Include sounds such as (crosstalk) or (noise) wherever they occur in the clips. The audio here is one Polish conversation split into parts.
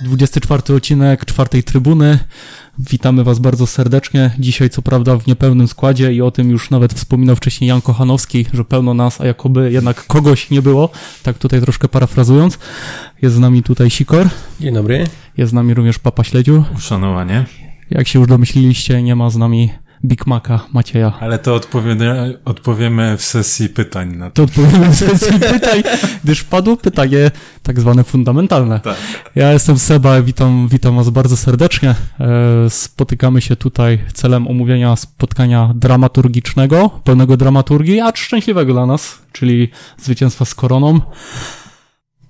Dwudziesty czwarty odcinek czwartej trybuny. Witamy Was bardzo serdecznie. Dzisiaj, co prawda, w niepełnym składzie i o tym już nawet wspominał wcześniej Jan Kochanowski, że pełno nas, a jakoby jednak kogoś nie było. Tak tutaj troszkę parafrazując. Jest z nami tutaj Sikor. Dzień dobry. Jest z nami również Papa Śledziu. Uszanowanie. Jak się już domyśliliście, nie ma z nami Big Maca Macieja. Ale to odpowiemy, odpowiemy w sesji pytań na to. To odpowiemy w sesji pytań, gdyż padło pytanie tak zwane fundamentalne. Tak. Ja jestem Seba, witam, witam Was bardzo serdecznie. E, Spotykamy się tutaj celem omówienia spotkania dramaturgicznego, pełnego dramaturgii, a szczęśliwego dla nas, czyli zwycięstwa z koroną.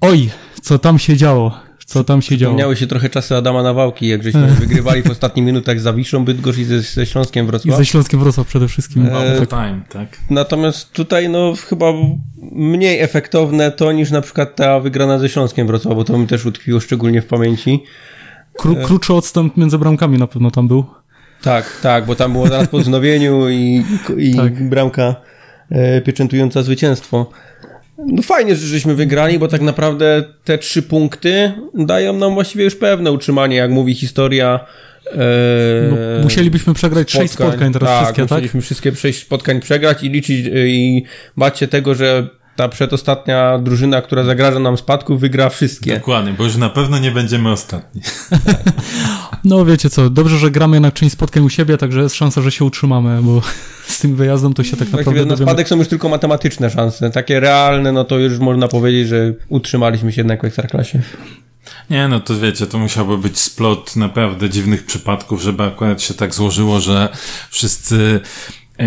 Oj, co tam się działo? Co tam się działo? Miały się trochę czasy Adama Nawałki, jak żeśmy wygrywali w ostatnich minutach za Wiszą Bydgoszcz i ze, ze Śląskiem I Wrocław. ze Śląskiem Wrocław przede wszystkim. E, tak. time, tak. Natomiast tutaj no chyba mniej efektowne to niż na przykład ta wygrana ze Śląskiem Wrocław, bo to mi też utkwiło szczególnie w pamięci. Kró, krótszy odstęp między bramkami na pewno tam był. Tak, tak, bo tam było zaraz po wznowieniu i, i Tak. bramka e, pieczętująca zwycięstwo. No fajnie, że żeśmy wygrali, bo tak naprawdę te trzy punkty dają nam właściwie już pewne utrzymanie, jak mówi historia. E, No, musielibyśmy przegrać sześć spotkań teraz tak, wszystkie, tak? musieliśmy wszystkie sześć spotkań przegrać i liczyć e, i bać się tego, że ta przedostatnia drużyna, która zagraża nam spadku, wygra wszystkie. Dokładnie, bo już na pewno nie będziemy ostatni. (laughs) No wiecie co, dobrze, że gramy jednak część spotkań u siebie, także jest szansa, że się utrzymamy, bo z tym wyjazdem to się tak naprawdę Właściwie na dowiemy. spadek są już tylko matematyczne szanse. Takie realne, no to już można powiedzieć, że utrzymaliśmy się jednak w Ekstraklasie. Nie, no to wiecie, to musiałby być splot naprawdę dziwnych przypadków, żeby akurat się tak złożyło, że wszyscy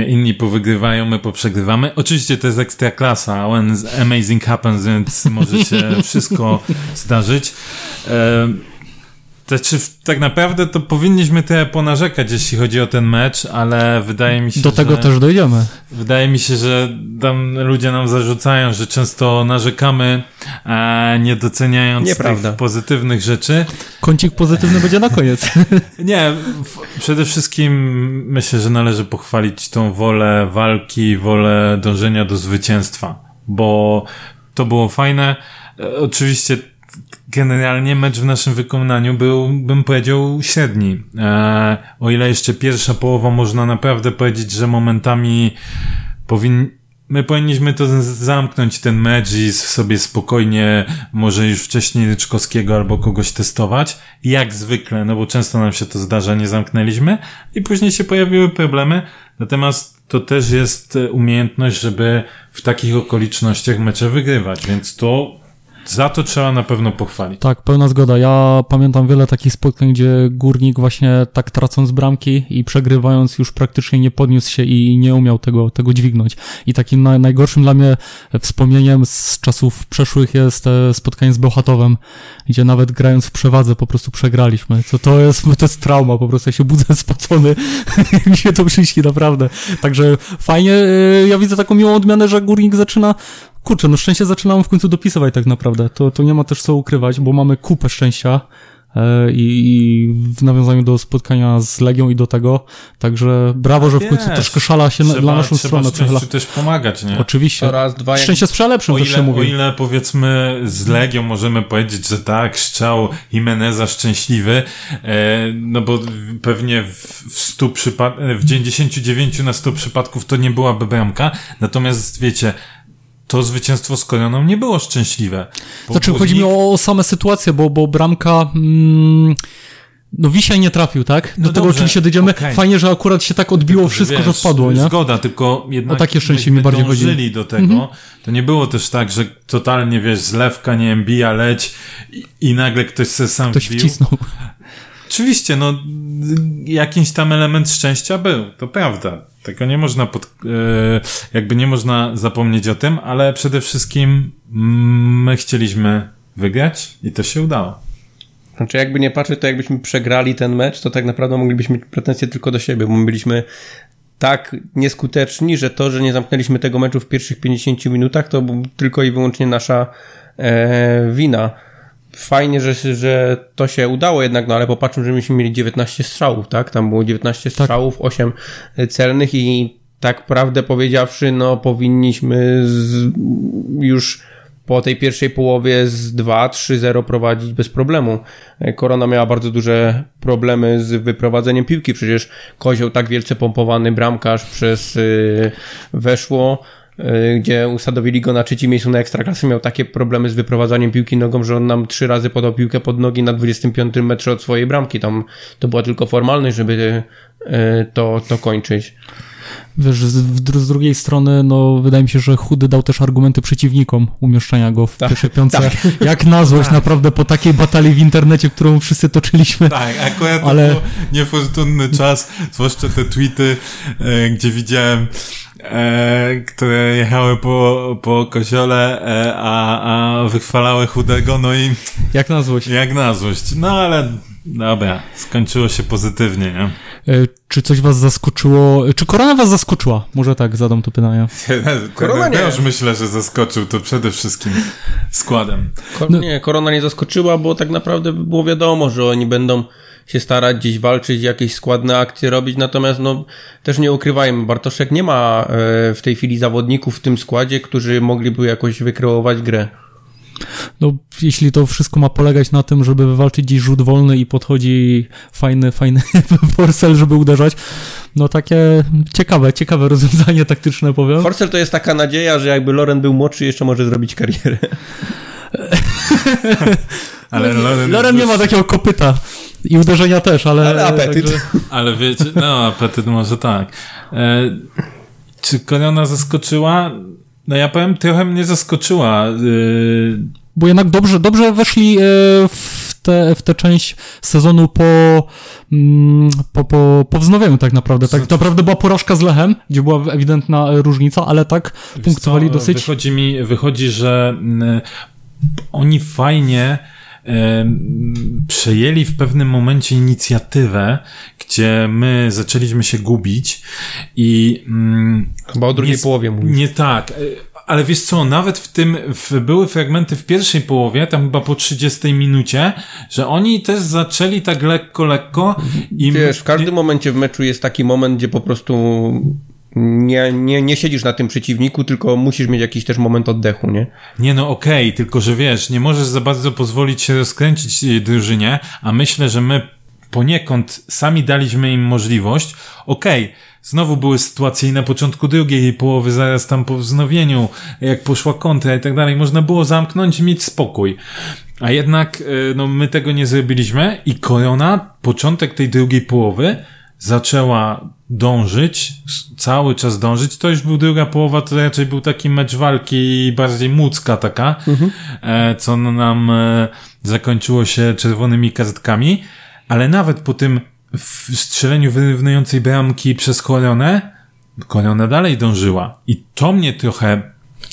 inni powygrywają, my poprzegrywamy. Oczywiście to jest ekstra klasa, when amazing happens, więc może się (laughs) wszystko zdarzyć. E, Znaczy, tak naprawdę to powinniśmy trochę ponarzekać, jeśli chodzi o ten mecz, ale wydaje mi się, Do tego że... też dojdziemy. Wydaje mi się, że tam ludzie nam zarzucają, że często narzekamy, a nie doceniając Nieprawda. tych pozytywnych rzeczy. Kącik pozytywny będzie na koniec. (laughs) Nie, w, przede wszystkim myślę, że należy pochwalić tą wolę walki, wolę dążenia do zwycięstwa, bo to było fajne. E, Oczywiście generalnie mecz w naszym wykonaniu był, bym powiedział, średni. E, o ile jeszcze pierwsza połowa można naprawdę powiedzieć, że momentami powin... My powinniśmy to zamknąć ten mecz i sobie spokojnie, może już wcześniej Ryczkowskiego albo kogoś testować. Jak zwykle, no bo często nam się to zdarza, nie zamknęliśmy i później się pojawiły problemy. Natomiast to też jest e, umiejętność, żeby w takich okolicznościach mecze wygrywać, więc to za to trzeba na pewno pochwalić. Tak, pełna zgoda. Ja pamiętam wiele takich spotkań, gdzie górnik właśnie tak tracąc bramki i przegrywając już praktycznie nie podniósł się i nie umiał tego, tego dźwignąć. I takim na, najgorszym dla mnie wspomnieniem z czasów przeszłych jest e, spotkanie z Bełchatowem, gdzie nawet grając w przewadze po prostu przegraliśmy. To, to, jest, to jest trauma, po prostu ja się budzę (laughs) spocony, jak (laughs) mi się to przyśni, naprawdę. Także fajnie, e, ja widzę taką miłą odmianę, że górnik zaczyna Kurczę, no szczęście zaczynamy w końcu dopisywać tak naprawdę. To, to nie ma też co ukrywać, bo mamy kupę szczęścia e, i, i w nawiązaniu do spotkania z Legią i do tego. Także brawo, że w końcu Wiesz, troszkę szala się na, dla naszą stronę przechyla. też pomagać, nie? Oczywiście. Raz, dwa, jak... Szczęście sprzyja lepszym, O też się ile, mówi. o ile powiedzmy z Legią możemy powiedzieć, że tak, strzał Jimeneza szczęśliwy, e, no bo pewnie w, w 100 przypad- e, w 99 na 100 przypadków to nie byłaby bramka, natomiast wiecie, to zwycięstwo z Koroną nie było szczęśliwe. Znaczy, chodzi mi o, o same sytuacje, bo, bo bramka... Mm, no Wisiaj nie trafił, tak? Do No tego dobrze, oczywiście dojdziemy. okej. Fajnie, że akurat się tak odbiło wszystko, że Wiesz, spadło, nie? Zgoda, tylko jednak O takie szczęście mi bardziej chodzi. do tego. Mhm. To nie było też tak, że totalnie, wiesz, zlewka, nie wiem, bija, leć i, i nagle ktoś se sam Ktoś wbił. wcisnął. Oczywiście, no, jakiś tam element szczęścia był, to prawda. Tego nie można pod, e, jakby nie można zapomnieć o tym, ale przede wszystkim mm, my chcieliśmy wygrać i to się udało. Znaczy jakby nie patrzeć, to jakbyśmy przegrali ten mecz, to tak naprawdę moglibyśmy mieć pretensje tylko do siebie, bo my byliśmy tak nieskuteczni, że to, że nie zamknęliśmy tego meczu w pierwszych 50 minutach, to tylko i wyłącznie nasza e, wina. Fajnie, że, że to się udało jednak, no ale popatrzmy, że myśmy mieli 19 strzałów, tak? Tam było 19 strzałów, 8 celnych i tak prawdę powiedziawszy, no powinniśmy z, już po tej pierwszej połowie z 2-3-0 prowadzić bez problemu. Korona miała bardzo duże problemy z wyprowadzeniem piłki, przecież Kozioł tak wielce pompowany bramkarz przez yy, weszło gdzie usadowili go na trzecim miejscu na ekstraklasy, miał takie problemy z wyprowadzaniem piłki nogą, że on nam trzy razy podał piłkę pod nogi na 25 metrze od swojej bramki. Tam to była tylko formalność, żeby yy, to, to kończyć. Wiesz, z, z, drugiej strony, no wydaje mi się, że Chudy dał też argumenty przeciwnikom umieszczania go w tak, pierwszej piątce. Tak. (laughs) Jak na złość tak. naprawdę po takiej batalii w internecie, którą wszyscy toczyliśmy. Tak, akurat ale... to był niefortunny czas, zwłaszcza te tweety, e, gdzie widziałem e, które jechały po, po koziole, e, a, a wychwalały chudego, no i... Jak na złość. Jak na złość. No ale dobra, skończyło się pozytywnie, nie? E, czy coś was zaskoczyło? Czy korona was zaskoczyła? Może tak zadam to pytanie. (laughs) korona nie. Ja już myślę, że zaskoczył to przede wszystkim składem. Ko no. Nie, korona nie zaskoczyła, bo tak naprawdę było wiadomo, że oni będą się starać gdzieś walczyć, jakieś składne akcje robić, natomiast no też nie ukrywajmy, Bartoszek nie ma e, w tej chwili zawodników w tym składzie, którzy mogliby jakoś wykreować grę. No, jeśli to wszystko ma polegać na tym, żeby wywalczyć gdzieś rzut wolny i podchodzi fajny, fajny (laughs) Forcel, żeby uderzać, no takie ciekawe, ciekawe rozwiązanie taktyczne, powiem. Forcel to jest taka nadzieja, że jakby Loren był młodszy, jeszcze może zrobić karierę. (laughs) ale (laughs) Loren, Loren nie ma takiego kopyta. I uderzenia też, ale... Ale apetyt. Także... Ale wiecie, no apetyt może tak. E, czy Koniona zaskoczyła? No ja powiem, trochę mnie zaskoczyła. Yy... Bo jednak dobrze, dobrze weszli yy, w tę w te część sezonu po, mm, po, po, po wznowieniu tak naprawdę. Tak naprawdę była porażka z Lechem, gdzie była ewidentna różnica, ale tak punktowali co, dosyć... Wychodzi mi, wychodzi, że mm, oni fajnie przejęli w pewnym momencie inicjatywę, gdzie my zaczęliśmy się gubić i... Mm, Chyba o drugiej nie, połowie mówisz. Nie tak, e, ale wiesz co, nawet w tym, w, były fragmenty w pierwszej połowie, tam chyba po 30 minucie, że oni też zaczęli tak lekko, lekko i... Wiesz, w każdym momencie w meczu jest taki moment, gdzie po prostu nie, nie, nie siedzisz na tym przeciwniku, tylko musisz mieć jakiś też moment oddechu, nie? Nie, no okej, okay, tylko że wiesz, nie możesz za bardzo pozwolić się rozkręcić drużynie, a myślę, że my poniekąd sami daliśmy im możliwość, okej, okay, Znowu były sytuacje i na początku drugiej połowy, zaraz tam po wznowieniu, jak poszła kontra i tak dalej, można było zamknąć i mieć spokój. A jednak, e, no, my tego nie zrobiliśmy i Korona, początek tej drugiej połowy, zaczęła dążyć, cały czas dążyć. To już był druga połowa, to raczej był taki mecz walki bardziej mucka taka, mhm. E, co nam e, zakończyło się czerwonymi kartkami, ale nawet po tym strzeleniu wyrównującej bramki przez Koronę, Korona dalej dążyła. I to mnie trochę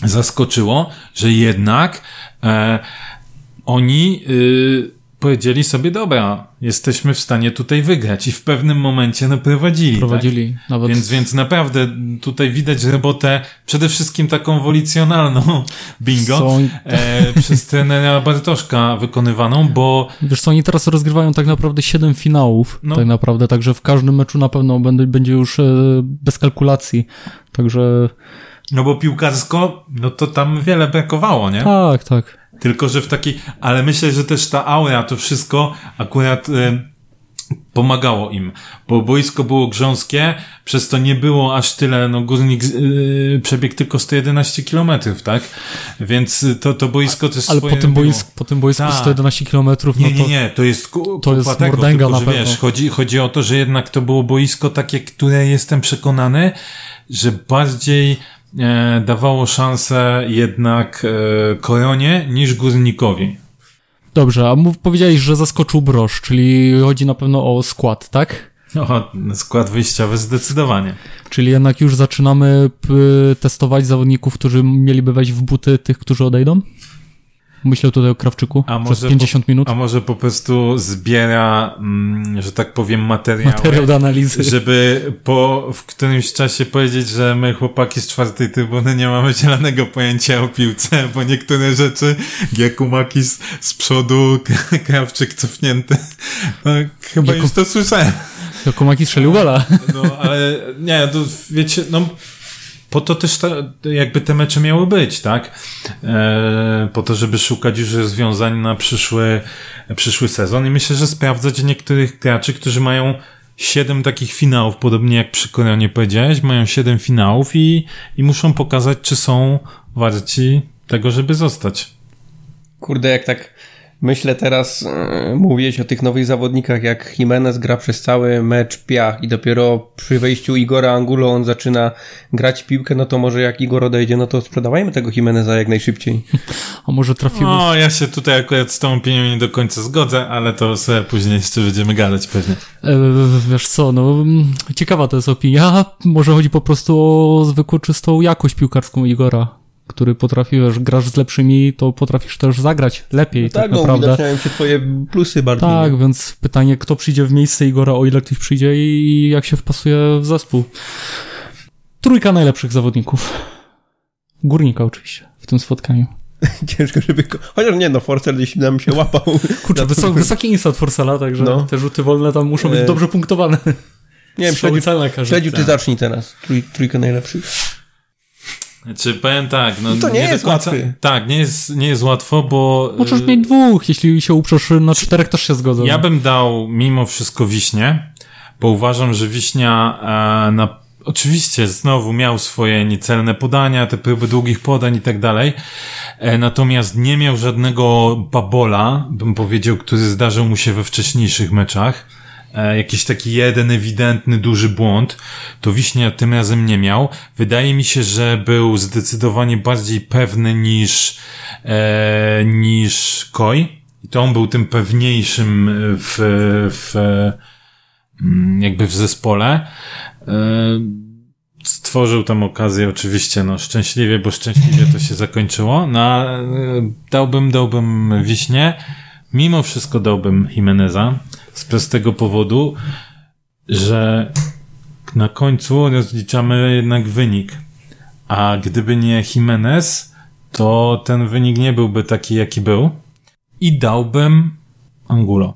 zaskoczyło, że jednak e, oni y, powiedzieli sobie, dobra, jesteśmy w stanie tutaj wygrać i w pewnym momencie no prowadzili. Prowadzili. Tak? Nawet... Więc, więc naprawdę tutaj widać robotę przede wszystkim taką wolicjonalną (laughs) bingo Są... e, przez trenera Bartoszka wykonywaną, bo... Wiesz co, oni teraz rozgrywają tak naprawdę siedem finałów, no. tak naprawdę, także w każdym meczu na pewno będzie, będzie już e, bez kalkulacji, także... No bo piłkarsko, no to tam wiele brakowało, nie? Tak, tak. Tylko, że w takiej, ale myślę, że też ta aura, to wszystko akurat y, pomagało im, bo boisko było grząskie, przez to nie było aż tyle, no górnik yy, przebiegł tylko 111 km, tak? Więc to, to boisko też Ale po tym, boisku, po tym boisku Ta. 111 km, no nie, nie, nie, to jest ku, to jest tego, mordęga tylko, na pewno. Wiesz, chodzi, chodzi o to, że jednak to było boisko takie, które jestem przekonany, że bardziej dawało szansę jednak e, Koronie niż Górnikowi. Dobrze, a mów, powiedziałeś, że zaskoczył Brosz, czyli chodzi na pewno o skład, tak? O, skład wyjściowy zdecydowanie. Czyli jednak już zaczynamy testować zawodników, którzy mieliby wejść w buty tych, którzy odejdą? Myślę tutaj o Krawczyku a przez 50 po, minut. A może po prostu zbiera, mm, że tak powiem, materiał. Materiał do analizy. Żeby po w którymś czasie powiedzieć, że my chłopaki z czwartej trybuny nie mamy zielonego pojęcia o piłce, (laughs) bo niektóre rzeczy, Giakumaki z, z przodu, Krawczyk cofnięty, no, chyba już to słyszałem. Jakumaki strzelił gola. No, ale nie, to wiecie, no po to też ta, jakby te mecze miały być, tak? E, po to, żeby szukać już rozwiązań na przyszły, przyszły sezon i myślę, że sprawdzać niektórych graczy, którzy mają siedem takich finałów, podobnie jak przy Koronie powiedziałeś, mają siedem finałów i, i muszą pokazać, czy są warci tego, żeby zostać. Kurde, jak tak myślę teraz, yy, mówiłeś o tych nowych zawodnikach, jak Jimenez gra przez cały mecz piach i dopiero przy wejściu Igora Angulo on zaczyna grać piłkę, no to może jak Igor odejdzie, no to sprzedawajmy tego Jimeneza jak najszybciej. (laughs) A może trafimy... No, ja się tutaj akurat z tą opinią nie do końca zgodzę, ale to sobie później jeszcze będziemy gadać pewnie. E, wiesz co, no ciekawa to jest opinia. (laughs) Może chodzi po prostu o zwykłą, czystą jakość piłkarską Igora który potrafi, wiesz, grasz z lepszymi, to potrafisz też zagrać lepiej, no tak, tak no, naprawdę. Tak, się twoje plusy bardziej. Tak, więc pytanie, kto przyjdzie w miejsce Igora, o ile ktoś przyjdzie i jak się wpasuje w zespół. Trójka najlepszych zawodników. Górnika oczywiście w tym spotkaniu. (laughs) Ciężko, żeby... Chociaż nie, no Forcel gdzieś nam się łapał. (laughs) Kurczę, wysok, wysoki instat Forcela, także no. te rzuty wolne tam muszą być e... dobrze punktowane. Nie wiem, śledziu, śledziu ty zacznij teraz. Trój, trójkę najlepszych. Znaczy, powiem tak, no, no to nie, nie jest końca, łatwy. Tak, nie jest, nie jest łatwo, bo... Możesz mieć dwóch, jeśli się uprzesz na czterech, też się zgodzę. Ja bym dał mimo wszystko wiśnie, bo uważam, że wiśnia e, na, oczywiście znowu miał swoje niecelne podania, te próby długich podań i tak dalej, e, natomiast nie miał żadnego babola, bym powiedział, który zdarzył mu się we wcześniejszych meczach jakiś taki jeden ewidentny, duży błąd, to Wiśnia tym razem nie miał. Wydaje mi się, że był zdecydowanie bardziej pewny niż, e, niż Koi. I to on był tym pewniejszym w, w, mm, jakby w zespole. E, stworzył tam okazję oczywiście, no szczęśliwie, bo szczęśliwie to się zakończyło. No, e, dałbym, dałbym Wiśnie. Mimo wszystko dałbym Jimeneza z prostego powodu, że na końcu rozliczamy jednak wynik. A gdyby nie Jimenez, to ten wynik nie byłby taki, jaki był. I dałbym Angulo.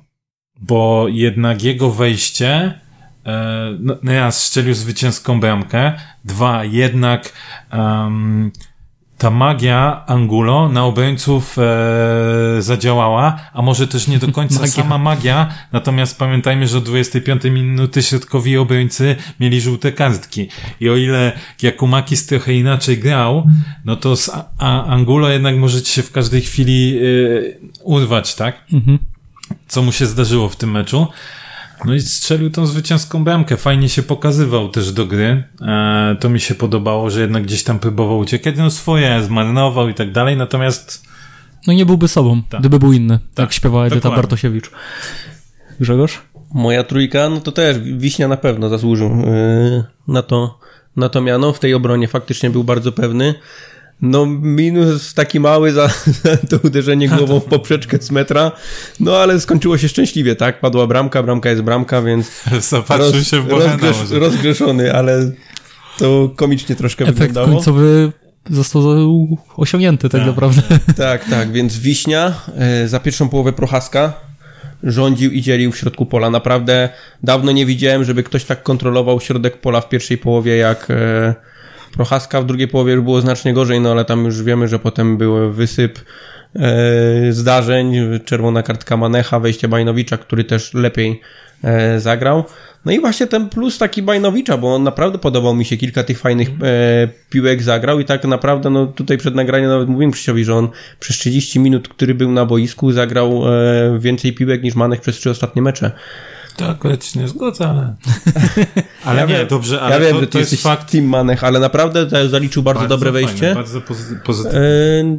Bo jednak jego wejście, e, no, no raz strzelił zwycięską bramkę, dwa, jednak um, ta magia Angulo na obrońców e, zadziałała, a może też nie do końca (laughs) magia. sama magia, natomiast pamiętajmy, że od 25 minuty środkowi obrońcy mieli żółte kartki i o ile Jakumakis trochę inaczej grał, no to z a, Angulo jednak możecie się w każdej chwili e, urwać, tak? Mhm. Co mu się zdarzyło w tym meczu. No i strzelił tą zwycięską bramkę. Fajnie się pokazywał też do gry. E, to mi się podobało, że jednak gdzieś tam próbował uciekać. No swoje zmarnował i tak dalej, natomiast... No nie byłby sobą, tak. gdyby był inny. Tak, tak śpiewała Edyta Dokładnie. Bartosiewicz. Grzegorz? Moja trójka, no to też Wiśnia na pewno zasłużył yy, na to, na to miano. W tej obronie faktycznie był bardzo pewny. No, minus taki mały za, (laughs) za to uderzenie (laughs) głową w poprzeczkę z metra. No, ale skończyło się szczęśliwie, tak? Padła bramka, bramka jest bramka, więc. (laughs) Zapatrzył się w rozgrzesz, rozgrzeszony, ale to komicznie troszkę Efekt wyglądało. końcowy został osiągnięty tak, tak naprawdę. Tak, tak, więc Wiśnia e, za pierwszą połowę Prochaska rządził i dzielił w środku pola. Naprawdę dawno nie widziałem, żeby ktoś tak kontrolował środek pola w pierwszej połowie jak e, Prochaska w drugiej połowie już było znacznie gorzej, no ale tam już wiemy, że potem był wysyp e, zdarzeń, czerwona kartka Manecha, wejście Bajnowicza, który też lepiej e, zagrał. No i właśnie ten plus taki Bajnowicza, bo on naprawdę podobał mi się, kilka tych fajnych e, piłek zagrał i tak naprawdę, no tutaj przed nagraniem nawet mówiłem Krzysiowi, że on przez 30 minut, który był na boisku, zagrał e, więcej piłek niż Manech przez trzy ostatnie mecze. To akurat się nie zgodzę, ale... (laughs) ale ja nie, wiem, dobrze, ale ja wiem, to, że to jest fakt. Team Manech, ale naprawdę zaliczył bardzo, bardzo dobre fajne, wejście. bardzo pozytywne. E,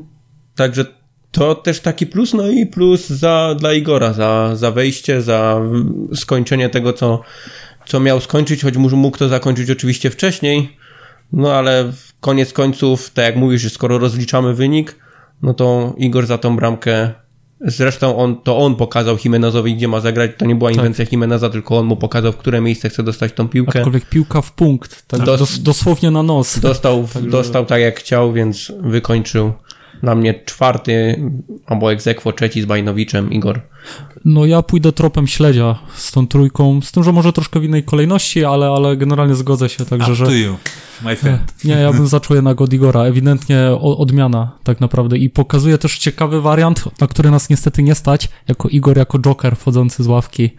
także to też taki plus, no i plus za, dla Igora, za, za wejście, za skończenie tego, co, co miał skończyć, choć mógł to zakończyć oczywiście wcześniej, no ale koniec końców, tak jak mówisz, skoro rozliczamy wynik, no to Igor za tą bramkę Zresztą on, to on pokazał Jimenezowi, gdzie ma zagrać. To nie była tak. inwencja tak. Jimeneza, tylko on mu pokazał, w które miejsce chce dostać tą piłkę. Aczkolwiek piłka w punkt, tak, dos, dosłownie na nos. Dostał, Także... dostał tak jak chciał, więc wykończył Dla mnie czwarty albo egzekwo trzeci z Bajnowiczem Igor. No ja pójdę tropem śledzia z tą trójką, z tym, że może troszkę w innej kolejności, ale, ale generalnie zgodzę się, także, Up że... to you, my friend. (laughs) Nie, ja bym zaczął jednak od Igora. Ewidentnie odmiana tak naprawdę i pokazuje też ciekawy wariant, na który nas niestety nie stać, jako Igor, jako Joker wchodzący z ławki.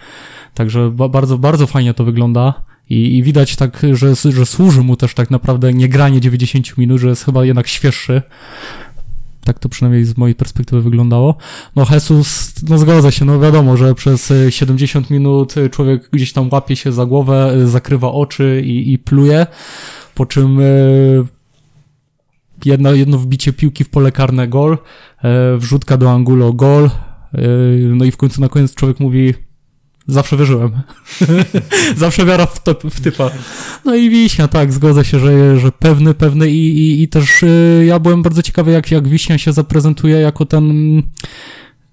Także ba- bardzo, bardzo fajnie to wygląda. I, I widać tak, że, że służy mu też tak naprawdę nie granie 90 minut, że jest chyba jednak świeższy. Tak to przynajmniej z mojej perspektywy wyglądało. No Jesus, no zgadza się, no wiadomo, że przez y, 70 minut y, człowiek gdzieś tam łapie się za głowę, y, zakrywa oczy i, i pluje, po czym jedno, jedno wbicie piłki w pole karne gol, wrzutka do Angulo gol, no i w końcu na koniec człowiek mówi zawsze wierzyłem. (laughs) zawsze wiara w, to, w typa. No i Wiśnia, tak, zgodzę się, że, że pewny, pewny i, i, i też y, ja byłem bardzo ciekawy, jak, jak Wiśnia się zaprezentuje jako ten,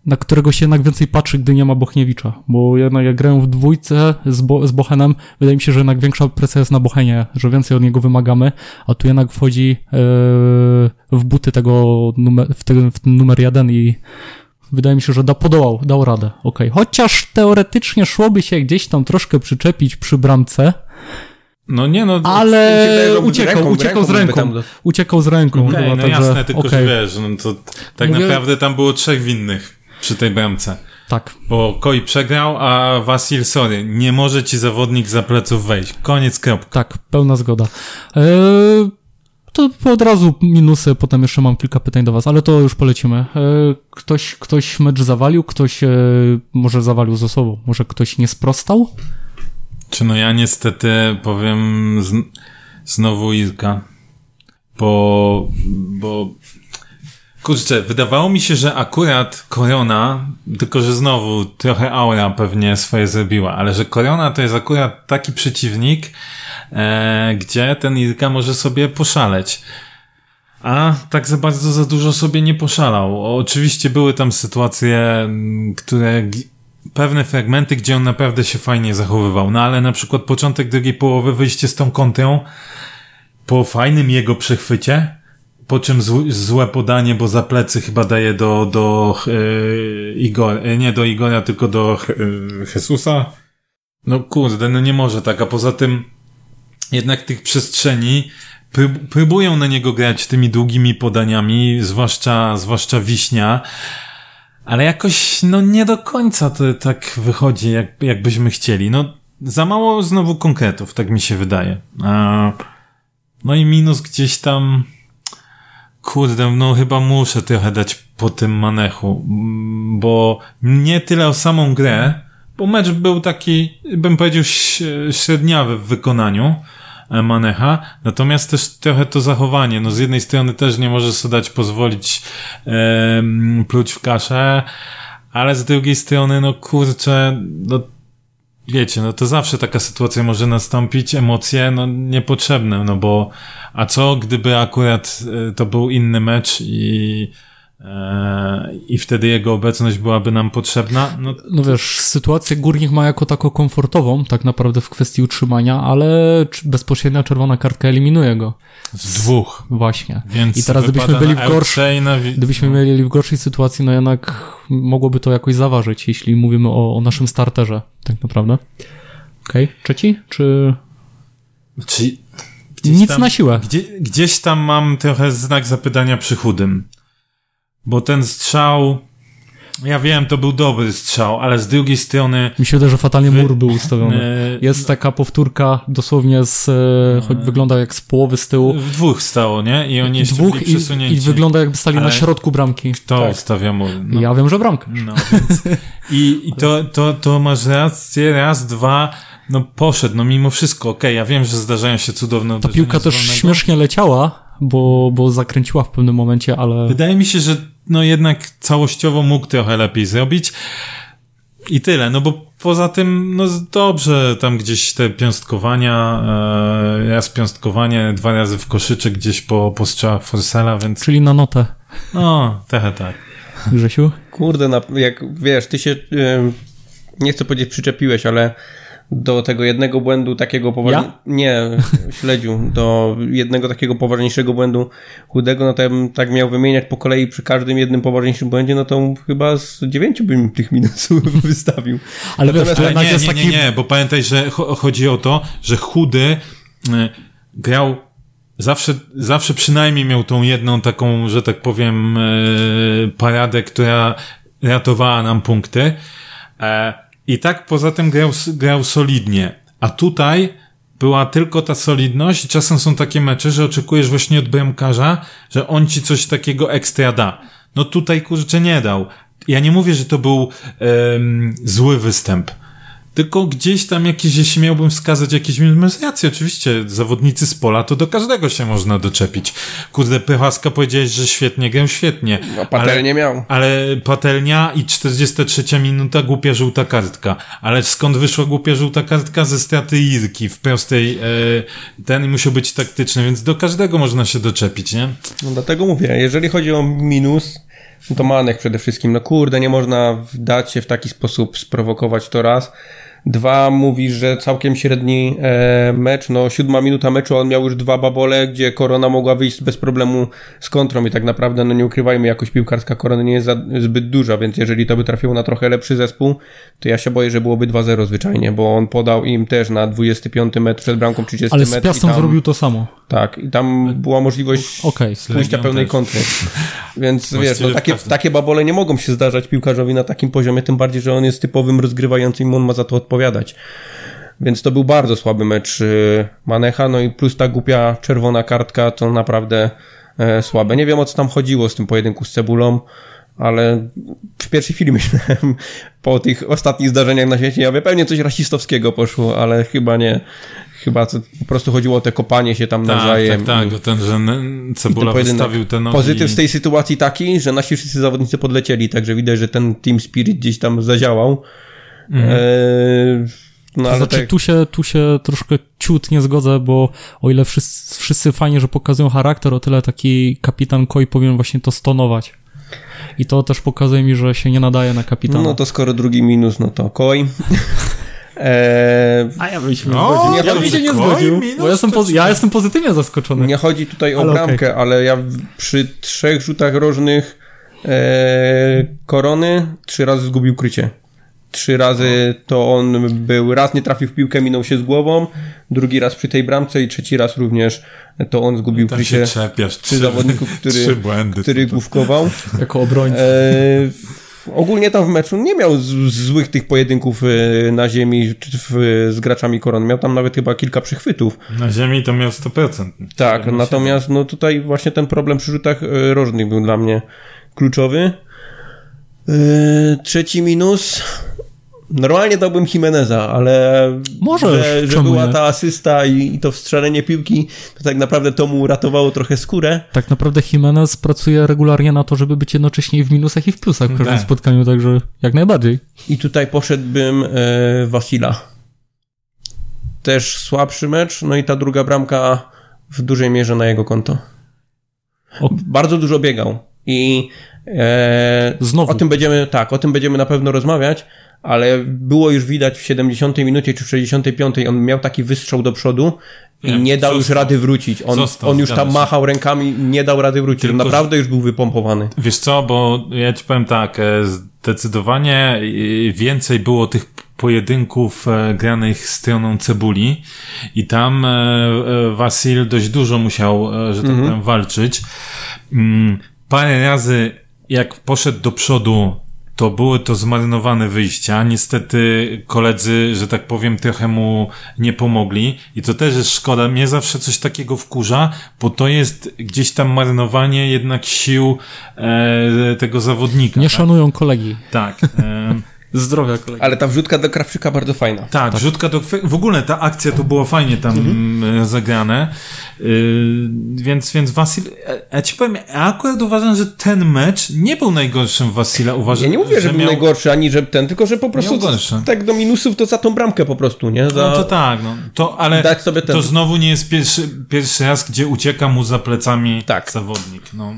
na którego się jednak więcej patrzy, gdy nie ma Bochniewicza, bo jednak jak grają w dwójce z, Bo, z Bochenem, wydaje mi się, że jednak większa presja jest na Bochenie, że więcej od niego wymagamy, a tu jednak wchodzi yy, w buty tego numer, w, ten, w ten numer jeden i wydaje mi się, że da, podołał, dał radę, okej. Chociaż teoretycznie szłoby się gdzieś tam troszkę przyczepić przy bramce, No nie no, ale uciekał, ręką- uciekał z ręką tam uciekał z ręką. Okej, chyba, no także, jasne, tylko okej, że wiesz, no to tak Mówię- naprawdę tam było trzech winnych przy tej bramce. Tak, Bo Koi przegrał, a Wasil, sorry, nie może ci zawodnik za pleców wejść. Koniec, kropka. Tak, pełna zgoda. Eee, to od razu minusy, potem jeszcze mam kilka pytań do was, ale to już polecimy. Eee, ktoś, ktoś mecz zawalił, ktoś e, może zawalił ze sobą, może ktoś nie sprostał? Czy no ja niestety powiem z, znowu Irka. Bo, bo kurczę, wydawało mi się, że akurat Korona, tylko że znowu trochę aura pewnie swoje zrobiła, ale że Korona to jest akurat taki przeciwnik, e, gdzie ten Irka może sobie poszaleć. A tak za bardzo za dużo sobie nie poszalał. Oczywiście były tam sytuacje, które pewne fragmenty, gdzie on naprawdę się fajnie zachowywał. No ale na przykład początek drugiej połowy, wyjście z tą kontrą, po fajnym jego przechwycie, po czym zł, złe podanie, bo za plecy chyba daje do, do e, nie do Igora, tylko do e, Jesusa. No kurde, no nie może tak, a poza tym jednak tych przestrzeni prób- próbują na niego grać tymi długimi podaniami, zwłaszcza, zwłaszcza Wiśnia, ale jakoś, no nie do końca to tak wychodzi, jak, jakbyśmy chcieli. No, za mało znowu konkretów, tak mi się wydaje. A, no i minus gdzieś tam, kurde, no chyba muszę trochę dać po tym manechu, bo nie tyle o samą grę, bo mecz był taki, bym powiedział, średniawy w wykonaniu e, Manecha, natomiast też trochę to zachowanie, no z jednej strony też nie może sobie dać pozwolić em, pluć w kaszę, ale z drugiej strony, no kurczę, no wiecie, no to zawsze taka sytuacja może nastąpić, emocje, no niepotrzebne, no bo a co gdyby akurat e, to był inny mecz i e, i wtedy jego obecność byłaby nam potrzebna, no No wiesz, sytuację górnik ma jako taką komfortową, tak naprawdę w kwestii utrzymania, ale bezpośrednia czerwona kartka eliminuje go. z dwóch. Właśnie. Więc I teraz gdybyśmy byli w gorszej, na gdybyśmy no. mieli w gorszej sytuacji, no jednak mogłoby to jakoś zaważyć, jeśli mówimy o, o naszym starterze, tak naprawdę. Okej, trzeci? Czy Czy gdzieś nic tam, na siłę? Gdzie, gdzieś tam mam trochę znak zapytania przy chudym. Bo ten strzał, ja wiem, to był dobry strzał, ale z drugiej strony Mi się wydaje, że fatalnie Wy- mur był ustawiony. (laughs) Jest taka powtórka dosłownie z, e, choć wygląda jak z połowy z tyłu. w dwóch stało, nie? I oni jeszcze Dwóch byli i, przesunięci. i wygląda jakby stali Ale- na środku bramki. Kto Tak. ustawia mur? No. Ja wiem, że bramkę. No, więc. I, i to, to, to masz rację, raz, dwa, no poszedł, no mimo wszystko, okej, ja wiem, że zdarzają się cudowne Ta piłka też śmiesznie leciała, bo, bo zakręciła w pewnym momencie, ale Wydaje mi się, że no jednak całościowo mógł trochę lepiej zrobić. I tyle, no bo poza tym, no dobrze, tam gdzieś te piąstkowania, e, raz piąstkowanie, dwa razy w koszyczek gdzieś po, po strzałach Forsela, więc czyli na notę, no, trochę tak. Grzesiu. Kurde, na, jak wiesz, ty się, ym, nie chcę powiedzieć przyczepiłeś, ale do tego jednego błędu takiego poważnego. Ja? Nie, (laughs) śledziu, do jednego takiego poważniejszego błędu chudego, no to ja bym tak miał wymieniać po kolei przy każdym jednym poważniejszym błędzie, no to chyba z dziewięciu bym tych minusów (laughs) wystawił. Ale wiesz, Natomiast- Ale nie, nie, taki... nie, nie, bo pamiętaj, że cho- chodzi o to, że chudy y, grał zawsze, zawsze przynajmniej miał tą jedną taką, że tak powiem, y, paradę, która ratowała nam punkty. E, I tak poza tym grał, grał solidnie. A tutaj była tylko ta solidność czasem są takie mecze, że oczekujesz właśnie od bramkarza, że on ci coś takiego ekstra da. No tutaj kurczę nie dał. Ja nie mówię, że to był em, zły występ. Tylko gdzieś tam jakieś, jeśli miałbym wskazać jakieś rację, oczywiście, zawodnicy z pola, to do każdego się można doczepić. Kurde, Pychaska powiedziałeś, że świetnie, grał świetnie. No, Patel nie miał. Ale patelnia i 43 minuta głupia żółta kartka. Ale skąd wyszła głupia żółta kartka? Ze straty Irki w prostej, e, ten musiał być taktyczny, więc do każdego można się doczepić, nie? No dlatego mówię, jeżeli chodzi o minus, no to Manek przede wszystkim. No kurde, nie można dać się w taki sposób sprowokować to raz. Dwa, mówi, że całkiem średni e, mecz, no siódma minuta meczu, on miał już dwa babole, gdzie Korona mogła wyjść bez problemu z kontrą i tak naprawdę, no nie ukrywajmy, jakość piłkarska Korony nie jest za, zbyt duża, więc jeżeli to by trafiło na trochę lepszy zespół, to ja się boję, że byłoby 2-0 zwyczajnie, bo on podał im też na 25 metr przed bramką 30 Ale metr. z Piastą tam- zrobił to samo. Tak, i tam była możliwość Okej. pójścia pełnej też. kontry. (laughs) Więc wiesz, no, takie, takie babole nie mogą się zdarzać piłkarzowi na takim poziomie, tym bardziej, że on jest typowym rozgrywającym i on ma za to odpowiadać. Więc to był bardzo słaby mecz y, Manecha, no i plus ta głupia czerwona kartka to naprawdę e, słabe. Nie wiem o co tam chodziło z tym pojedynku z Cebulą, ale w pierwszej chwili (laughs) myślałem po tych ostatnich zdarzeniach na świecie, ja wiem, pewnie coś rasistowskiego poszło, ale chyba nie. Chyba to po prostu chodziło o te kopanie się tam Tak, nawzajem. tak, i- tak, ten, że Cebula ten wystawił te nogi. Pozytyw z tej sytuacji taki, że nasi wszyscy zawodnicy podlecieli, także widać, że ten team spirit gdzieś tam zadziałał. Eee, no ale znaczy, tak, tu, się, tu się troszkę ciut nie zgodzę, bo o ile wszyscy, wszyscy fajnie, że pokazują charakter, o tyle taki kapitan Koi powinien właśnie to stonować. I to też pokazuje mi, że się nie nadaje na kapitana. no to skoro drugi minus, no to koi. Eee, A ja bym się nie O, zgodził. Ja to bym się nie zgodził, minus, bo ja jestem, to poz- ja jestem pozytywnie zaskoczony. nie chodzi tutaj o Ale bramkę, ale ja przy trzech rzutach rożnych eee, korony trzy razy zgubił krycie. Trzy razy to on był, raz nie trafił w piłkę, minął się z głową, drugi raz przy tej bramce i trzeci raz również to on zgubił się krycie czepiasz. przy zawodniku, który, Trzy błędy. który główkował. (laughs) Jako obrońca. E, ogólnie tam w meczu nie miał z, złych tych pojedynków e, na ziemi czy w, z graczami korony. Miał tam nawet chyba kilka przychwytów. Na ziemi to miał 100%. Tak, natomiast no tutaj właśnie ten problem przy rzutach e, rożnych był dla mnie kluczowy. E, trzeci minus. Normalnie dałbym Jimeneza, ale Możesz, że, że była nie? ta asysta i, i to wstrzelenie piłki, to tak naprawdę to mu uratowało trochę skórę. Tak naprawdę Jimenez pracuje regularnie na to, żeby być jednocześnie i w minusach i w plusach w każdym Tak. spotkaniu, także jak najbardziej. I tutaj poszedłbym e, Wasila. Też słabszy mecz, no i ta druga bramka w dużej mierze na jego konto. O. Bardzo dużo biegał i e, Znowu. o tym będziemy, tak, o tym będziemy na pewno rozmawiać, ale było już widać w 70 minucie czy w 65 on miał taki wystrzał do przodu i Nie, nie dał już został. rady wrócić. On, Został, on już tam się. machał rękami, nie dał rady wrócić. Tylko, on naprawdę już był wypompowany. Wiesz co, bo ja ci powiem tak, e, zdecydowanie e, więcej było tych pojedynków granych stroną cebuli i tam Wasil dość dużo musiał, że tak powiem, walczyć. Mm, Parę razy jak poszedł do przodu, to były to zmarynowane wyjścia. Niestety koledzy, że tak powiem, trochę mu nie pomogli. I to też jest szkoda. Mnie zawsze coś takiego wkurza, bo to jest gdzieś tam marynowanie jednak sił e, tego zawodnika. Nie tak? szanują kolegi. Tak. E, Zdrowia kolegi. Ale ta wrzutka do Krawczyka bardzo fajna. tak, wrzutka do W ogóle ta akcja to było fajnie tam Mhm. e, zagrane. Yy, więc, więc Wasil, e, ja ci powiem, ja akurat uważam, że ten mecz nie był najgorszym Wasila. Uważam, Ja nie mówię, że, był miał... najgorszy, ani że ten, tylko że po prostu gorsze. tak do minusów to za tą bramkę po prostu, nie? Za... No to tak, no. To, ale Dać sobie ten- to znowu nie jest pierwszy, pierwszy raz, gdzie ucieka mu za plecami Tak. zawodnik. No.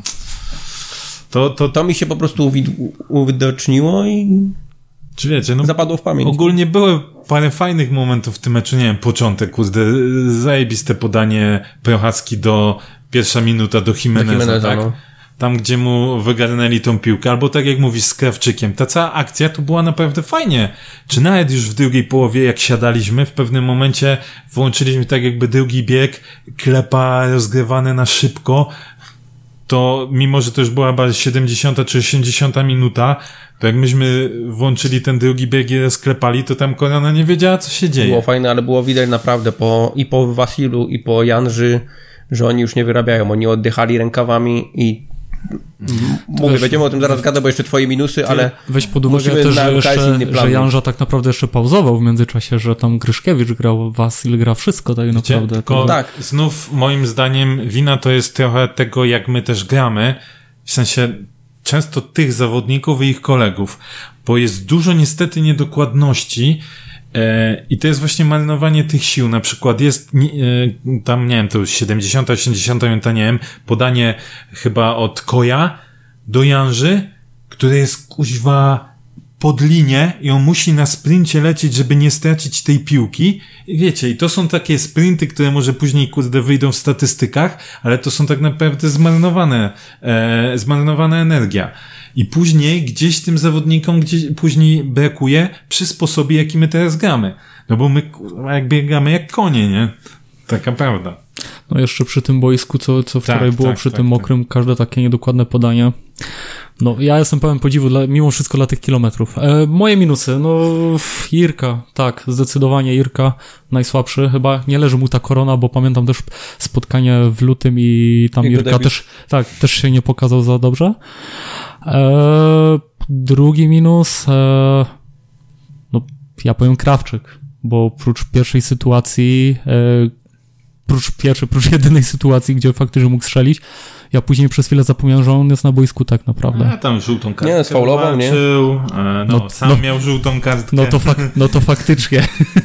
To, to, To mi się po prostu uwid- uwidoczniło i czy wiecie, no, zapadło w pamięć. ogólnie były parę fajnych momentów w tym meczu, nie wiem, początek, kurde, zajebiste podanie Prochacki do pierwsza minuta do Jimeneza, do Jimeneza tak? No. Tam, gdzie mu wygarnęli tą piłkę, albo tak jak mówisz, z Krawczykiem. Ta cała akcja to była naprawdę fajnie. Czy nawet już w drugiej połowie, jak siadaliśmy, w pewnym momencie włączyliśmy tak jakby drugi bieg, klepa rozgrywane na szybko, to mimo, że to już była chyba 70 czy 80 minuta, to jak myśmy włączyli ten drugi bieg i sklepali, to tam Korona nie wiedziała, co się dzieje. Było fajne, ale było widać naprawdę po, i po Wasilu, i po Janży, że oni już nie wyrabiają. Oni oddychali rękawami i Mówię, Wiesz, będziemy o tym zaraz gadać, bo jeszcze twoje minusy, ale weź pod uwagę też, że, jeszcze, że Janża tak naprawdę jeszcze pauzował w międzyczasie, że tam Gryszkiewicz grał, Wasil gra wszystko tak Wiecie, naprawdę. Tylko tak. znów moim zdaniem wina to jest trochę tego, jak my też gramy, w sensie często tych zawodników i ich kolegów, bo jest dużo niestety niedokładności, i to jest właśnie marynowanie tych sił. Na przykład jest e, tam, nie wiem, to już 70, 80 minuta, nie wiem, podanie chyba od Koja do Janży, który jest kuźwa pod linię i on musi na sprincie lecieć, żeby nie stracić tej piłki. I wiecie, i to są takie sprinty, które może później kurde wyjdą w statystykach, ale to są tak naprawdę zmarnowane, e, zmarnowana energia. I później gdzieś tym zawodnikom gdzieś później brakuje przy sposobie, jaki my teraz gramy. No bo my jak biegamy jak konie, nie? Taka prawda. No jeszcze przy tym boisku, co, co wczoraj tak, było, tak, przy tak, tym tak. mokrym, każde takie niedokładne podanie. No, ja jestem pełen podziwu dla, mimo wszystko dla tych kilometrów. E, moje minusy, no, Irka, tak, zdecydowanie Irka, najsłabszy, chyba nie leży mu ta korona, bo pamiętam też spotkanie w lutym i tam Irka też, tak, też się nie pokazał za dobrze. E, drugi minus, e, no, ja powiem Krawczyk, bo prócz pierwszej sytuacji, e, prócz pierwszej, prócz jedynej sytuacji, gdzie faktycznie mógł strzelić, ja później przez chwilę zapomniałem, że on jest na boisku tak naprawdę. A tam żółtą kartkę Nie, sfaulował, nie? E, no, no, sam no, miał żółtą kartkę. No to, fak no to faktycznie.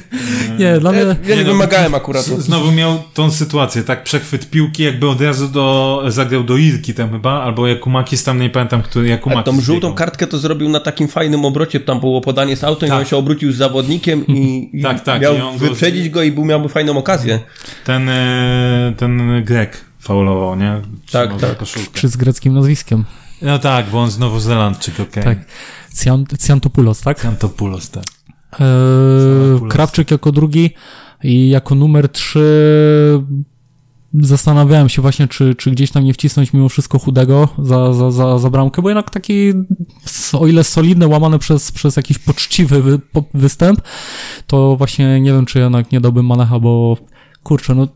(laughs) nie, dla mnie... Ja, nie no, wymagałem akurat. Znowu miał tą sytuację, tak, przechwyt piłki, jakby od razu do, zagrał do Irki tam chyba, albo Jakumakis tam, nie pamiętam, który Jakumakis. tą żółtą kartkę to zrobił na takim fajnym obrocie, tam było podanie z autem tak. i on się obrócił z zawodnikiem i, i (laughs) tak, tak, miał i wyprzedzić go... go i był, miałby fajną okazję. Ten, e, ten Grek faulował, nie? Tak, tak. Czy z greckim nazwiskiem. No tak, bo on znowu Zelandczyk, okej. Okay. Tak. Cian, Ciantopoulos, tak? Ciantopoulos, tak. Eee, Krawczyk jako drugi i jako numer trzy zastanawiałem się właśnie, czy, czy gdzieś tam nie wcisnąć mimo wszystko chudego za, za, za, za bramkę, bo jednak taki, o ile solidne, łamane przez, przez jakiś poczciwy wy, po, występ, to właśnie nie wiem, czy jednak nie dałbym Manecha, bo kurczę, no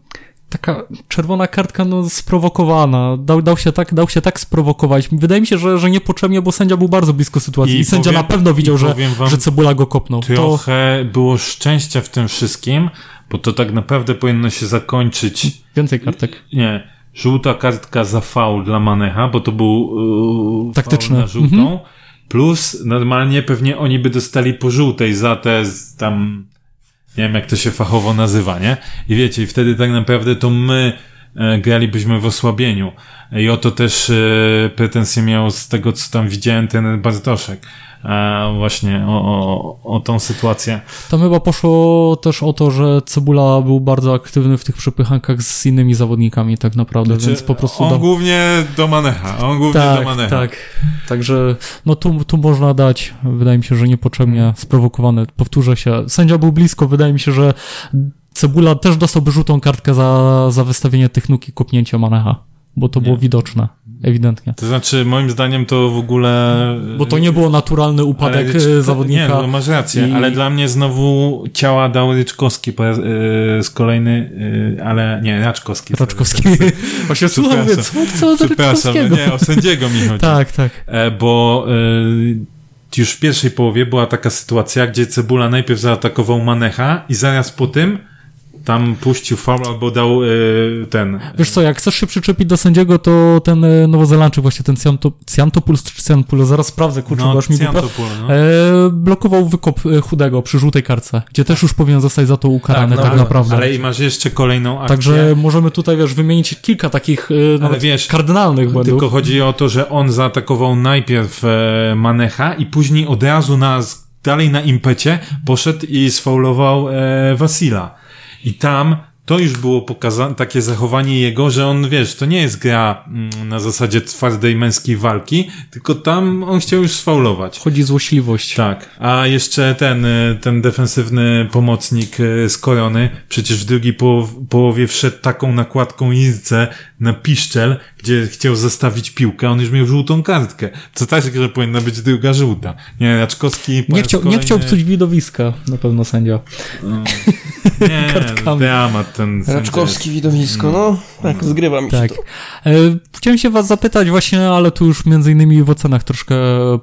taka czerwona kartka no, sprowokowana. Dał, dał, się tak, dał się tak sprowokować. Wydaje mi się, że, że niepotrzebnie, bo sędzia był bardzo blisko sytuacji i, i sędzia powiem, na pewno widział, że, że Cebula go kopnął. Trochę to... było szczęścia w tym wszystkim, bo to tak naprawdę powinno się zakończyć. Więcej kartek. Nie. Żółta kartka za faul dla Manecha, bo to był yy, taktyczny na żółtą. Mhm. Plus normalnie pewnie oni by dostali po żółtej za te tam nie wiem jak to się fachowo nazywa, nie? I wiecie, i wtedy tak naprawdę to my e, gralibyśmy w osłabieniu. I o to też e, pretensje miał z tego, co tam widziałem ten Bartoszek właśnie o, o, o tą sytuację. Tam chyba poszło też o to, że Cebula był bardzo aktywny w tych przepychankach z innymi zawodnikami tak naprawdę, znaczy, więc po prostu... On do... głównie do Manecha, on głównie tak, do Manecha. Tak, także no tu, tu można dać, wydaje mi się, że niepotrzebnie sprowokowane, powtórzę się, sędzia był blisko, wydaje mi się, że Cebula też dostałby żółtą kartkę za, za wystawienie tych nóg i kopnięcia Manecha, bo to nie. było widoczne ewidentnie. To znaczy, moim zdaniem to w ogóle... Bo to nie było naturalny upadek ale, zawodnika. Nie, no masz rację, i... ale dla mnie znowu ciała dał Ryczkowski po raz, yy, z kolejny, yy, ale nie, Raczkowski. Raczkowski. (laughs) Właśnie słucham, mówię, co, co Przepraszam, nie, o sędziego mi chodzi. tak, tak. E, bo... Yy, już w pierwszej połowie była taka sytuacja, gdzie Cebula najpierw zaatakował Manecha i zaraz po tym tam puścił faul albo dał y, ten. Wiesz co, jak chcesz się przyczepić do sędziego, to ten y, Nowozelandczyk, właśnie ten Ciantopoulos czy Ciantopoulos, zaraz sprawdzę, kurczę, no, aż mi no. e, blokował wykop y, chudego przy żółtej karce, gdzie też już powinien zostać za to ukarany tak, no, tak naprawdę. Ale i masz jeszcze kolejną akcję. Także możemy tutaj, wiesz, wymienić kilka takich y, ale wiesz, kardynalnych błędów. Tylko chodzi o to, że on zaatakował najpierw e, Manecha i później od razu na dalej na impecie poszedł i sfaulował e, Wasila. I tam to już było pokazane, takie zachowanie jego, że on, wiesz, to nie jest gra mm, na zasadzie twardej męskiej walki, tylko tam on chciał już sfaulować. Chodzi złośliwość. Tak. A jeszcze ten, y, ten defensywny pomocnik y, z Korony, przecież w drugiej połow połowie wszedł taką nakładką jeźdźce na piszczel, gdzie chciał zostawić piłkę, on już miał żółtą kartkę. Co tak, że powinna być druga żółta. Nie, Raczkowski... Nie chciał, kolejny... nie chciał psuć widowiska, na pewno sędzia. No. (laughs) Nie, dramat ten Raczkowski widowisko, no. Tak, zgrywa mi tak. się to. E, chciałem się was zapytać właśnie, ale tu już między innymi w ocenach troszkę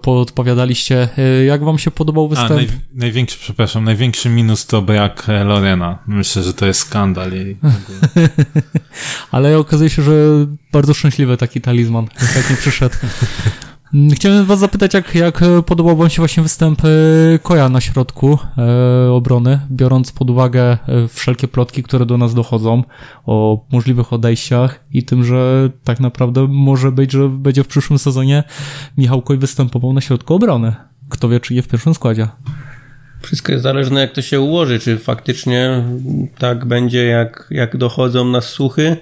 podpowiadaliście. E, jak wam się podobał występ? A, naj, największy, przepraszam, największy minus to brak Lorena. Myślę, że to jest skandal. Jej. (laughs) ale okazuje się, że bardzo szczęśliwy taki talizman, jak nie przyszedł. (laughs) Chciałem was zapytać, jak, jak podobał wam się właśnie występ e, Koja na środku e, obrony, biorąc pod uwagę e, wszelkie plotki, które do nas dochodzą o możliwych odejściach i tym, że tak naprawdę może być, że będzie w przyszłym sezonie Michał Koj występował na środku obrony. Kto wie, czy je w pierwszym składzie. Wszystko jest zależne, jak to się ułoży, czy faktycznie tak będzie, jak, jak dochodzą nas słuchy,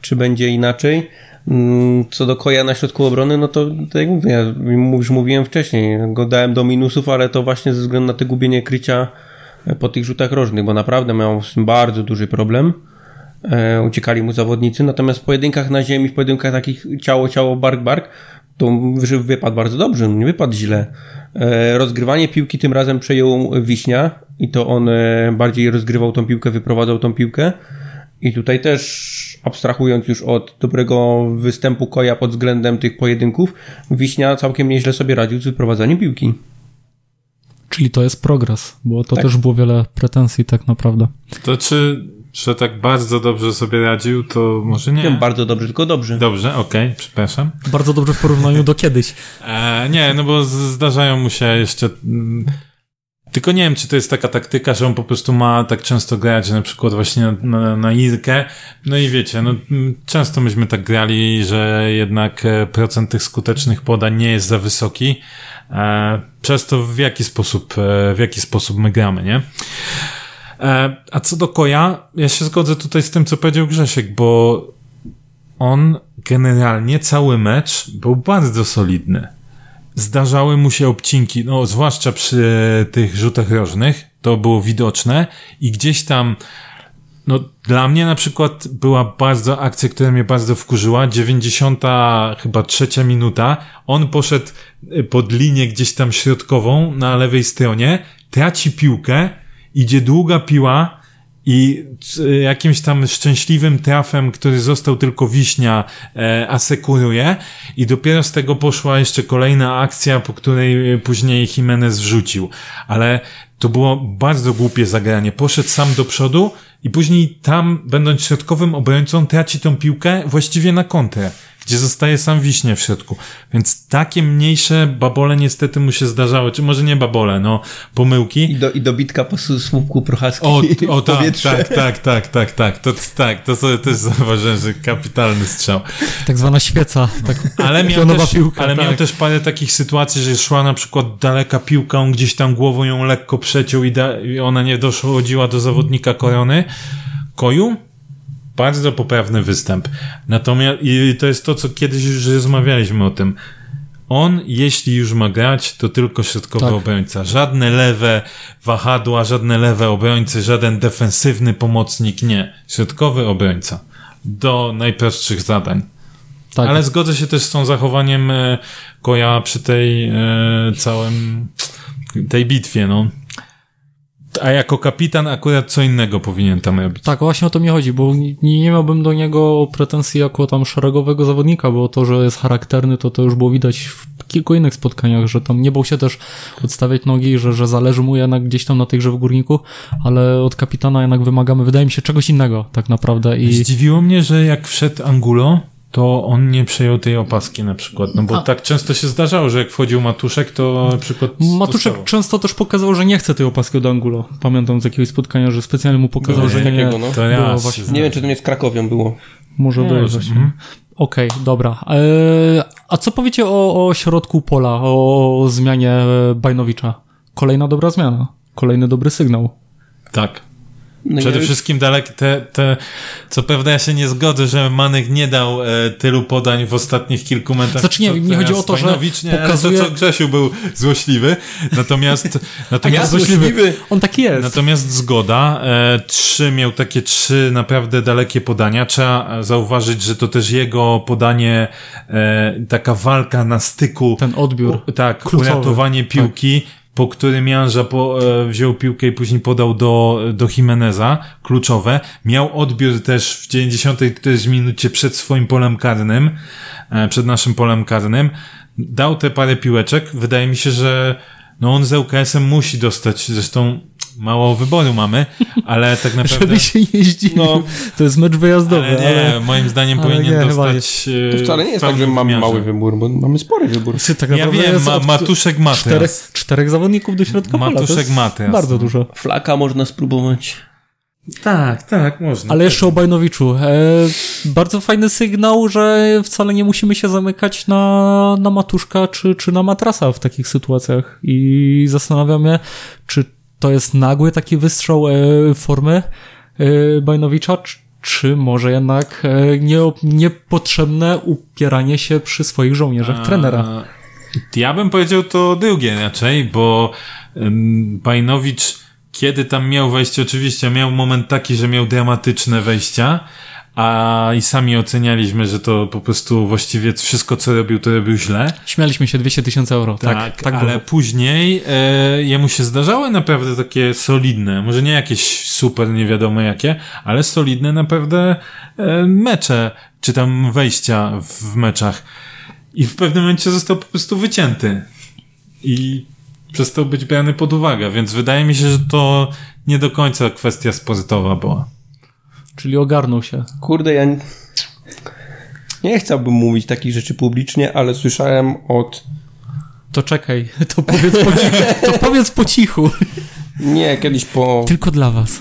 czy będzie inaczej. Mm, co do Koja na środku obrony, no to tak jak mówię, ja już mówiłem wcześniej, go dałem do minusów, ale to właśnie ze względu na te gubienie krycia e, po tych rzutach rożnych, bo naprawdę miał z tym bardzo duży problem. E, uciekali mu zawodnicy, natomiast w pojedynkach na ziemi, w pojedynkach takich ciało, ciało, bark, bark, to wypadł bardzo dobrze, nie wypadł źle. E, rozgrywanie piłki tym razem przejął Wiśnia i to on bardziej rozgrywał tą piłkę, wyprowadzał tą piłkę. I tutaj też abstrahując już od dobrego występu Koja pod względem tych pojedynków, Wiśnia całkiem nieźle sobie radził z wyprowadzaniem piłki. Czyli to jest progres, bo to tak. też było wiele pretensji tak naprawdę. To czy, że tak bardzo dobrze sobie radził, to może nie. Nie bardzo dobrze, tylko dobrze. Dobrze, okej, okay, przepraszam. Bardzo dobrze w porównaniu do kiedyś. E, nie, no bo zdarzają mu się jeszcze mm, tylko nie wiem, czy to jest taka taktyka, że on po prostu ma tak często grać, na przykład właśnie na, na, na Irkę. No i wiecie, no, często myśmy tak grali, że jednak e, procent tych skutecznych podań nie jest za wysoki. E, przez to w jaki sposób, e, w jaki sposób my gramy, nie? E, a co do Koja, ja się zgodzę tutaj z tym, co powiedział Grzesiek, bo on generalnie cały mecz był bardzo solidny zdarzały mu się obcinki, no zwłaszcza przy tych rzutach rożnych, to było widoczne i gdzieś tam no, dla mnie na przykład była bardzo akcja, która mnie bardzo wkurzyła. 90 chyba trzecia minuta. On poszedł pod linię gdzieś tam środkową na lewej stronie, traci piłkę, idzie długa piła, i jakimś tam szczęśliwym trafem, który został tylko wiśnia, e, asekuruje i dopiero z tego poszła jeszcze kolejna akcja, po której później Jimenez wrzucił. Ale to było bardzo głupie zagranie. Poszedł sam do przodu i później tam, będąc środkowym obrońcą, traci tą piłkę właściwie na kontrę gdzie zostaje sam wiśnie w środku. Więc takie mniejsze babole niestety mu się zdarzały, czy może nie babole, no, pomyłki. I, do, i dobitka po słupku prochacki o, (laughs) o tak, tak, tak, tak, tak, tak, to, tak, to sobie też zauważyłem, że kapitalny strzał. Tak zwana świeca, tak ale miał też, piłka, Ale tak. miał też parę takich sytuacji, że szła na przykład daleka piłka, on gdzieś tam głową ją lekko przeciął i, da, i ona nie doszła do zawodnika korony, koju, bardzo poprawny występ. Natomiast, i to jest to, co kiedyś już rozmawialiśmy o tym. On, jeśli już ma grać, to tylko środkowy tak. obrońca. Żadne lewe wahadła, żadne lewe obrońcy, żaden defensywny pomocnik, nie. Środkowy obrońca. Do najprostszych zadań. Tak. Ale zgodzę się też z tą zachowaniem e, Koja przy tej e, całym tej bitwie, no. A jako kapitan akurat co innego powinien tam robić. Tak, właśnie o to mi chodzi, bo nie, nie miałbym do niego pretensji jako tam szeregowego zawodnika, bo to, że jest charakterny, to to już było widać w kilku innych spotkaniach, że tam nie bał się też odstawiać nogi, że, że zależy mu jednak gdzieś tam na tej grze w górniku, ale od kapitana jednak wymagamy, wydaje mi się, czegoś innego tak naprawdę. I... Zdziwiło mnie, że jak wszedł Angulo, to on nie przejął tej opaski na przykład. No bo A. tak często się zdarzało, że jak wchodził Matuszek, to na przykład. Matuszek dostało. często też pokazał, że nie chce tej opaski od Angulo. Pamiętam z jakiegoś spotkania, że specjalnie mu pokazał, no, że nie. Takiego, no. To ja właśnie. Nie wiem, czy to nie z Krakowią było. Może no, być. Mhm. Okej, okay, dobra. Eee, a co powiecie o, o środku pola, o zmianie Bajnowicza? kolejna dobra zmiana, kolejny dobry sygnał. Tak. No Przede ja- wszystkim dalek te, te, co prawda ja się nie zgodzę, że Manek nie dał e, tylu podań w ostatnich kilku momentach. Znaczy nie, mi chodzi o to, że pokazuje- To co Grzesiu był złośliwy, natomiast, (laughs) A ja natomiast złośliwy. On taki jest. Natomiast zgoda, e, trzy miał takie trzy naprawdę dalekie podania. Trzeba zauważyć, że to też jego podanie, e, taka walka na styku. Ten odbiór. U, tak, kluczowy. uratowanie piłki, po którym Janża po, e, wziął piłkę i później podał do, do Jimeneza, kluczowe. Miał odbiór też w 90 którejś minucie przed swoim polem karnym, e, przed naszym polem karnym. Dał te parę piłeczek. Wydaje mi się, że no on z ŁKS-em musi dostać, zresztą mało wyboru mamy, ale tak (laughs) naprawdę... Żeby się nie zdziwił. No. To jest mecz wyjazdowy, ale ale... nie, moim zdaniem ale powinien nie, dostać e, To wcale nie jest tak, że mamy mały wybór, bo mamy spory wybór. Tak Ja wiem, ma, Matuszek czterech, Matyas. czterech zawodników do środka pola. Matuszek Matyas. Bardzo dużo. Flaka można spróbować. Tak, tak, można. Ale jeszcze o Bajnowiczu. E, bardzo fajny sygnał, że wcale nie musimy się zamykać na, na Matuszka czy, czy na Matrasa w takich sytuacjach. I zastanawiam się, czy to jest nagły taki wystrzał e, formy e, Bajnowicza, czy, może jednak e, nie, niepotrzebne upieranie się przy swoich żołnierzach trenera. Ja bym powiedział to drugie raczej, bo Bajnowicz, kiedy tam miał wejście, oczywiście miał moment taki, że miał dramatyczne wejścia, a i sami ocenialiśmy, że to po prostu właściwie wszystko, co robił, to robił źle. Śmialiśmy się 200 tysięcy euro. Tak, tak, tak ale było. później e, jemu się zdarzały naprawdę takie solidne, może nie jakieś super nie wiadomo jakie, ale solidne naprawdę e, mecze, czy tam wejścia w, w meczach. I w pewnym momencie został po prostu wycięty. I przestał być brany pod uwagę, więc wydaje mi się, że to nie do końca kwestia sportowa była. Czyli ogarnął się. Kurde, ja nie- chciałbym mówić takich rzeczy publicznie, ale słyszałem od... To czekaj, (laughs) to powiedz po cichu. To powiedz po cichu. Nie, kiedyś po, Tylko dla was.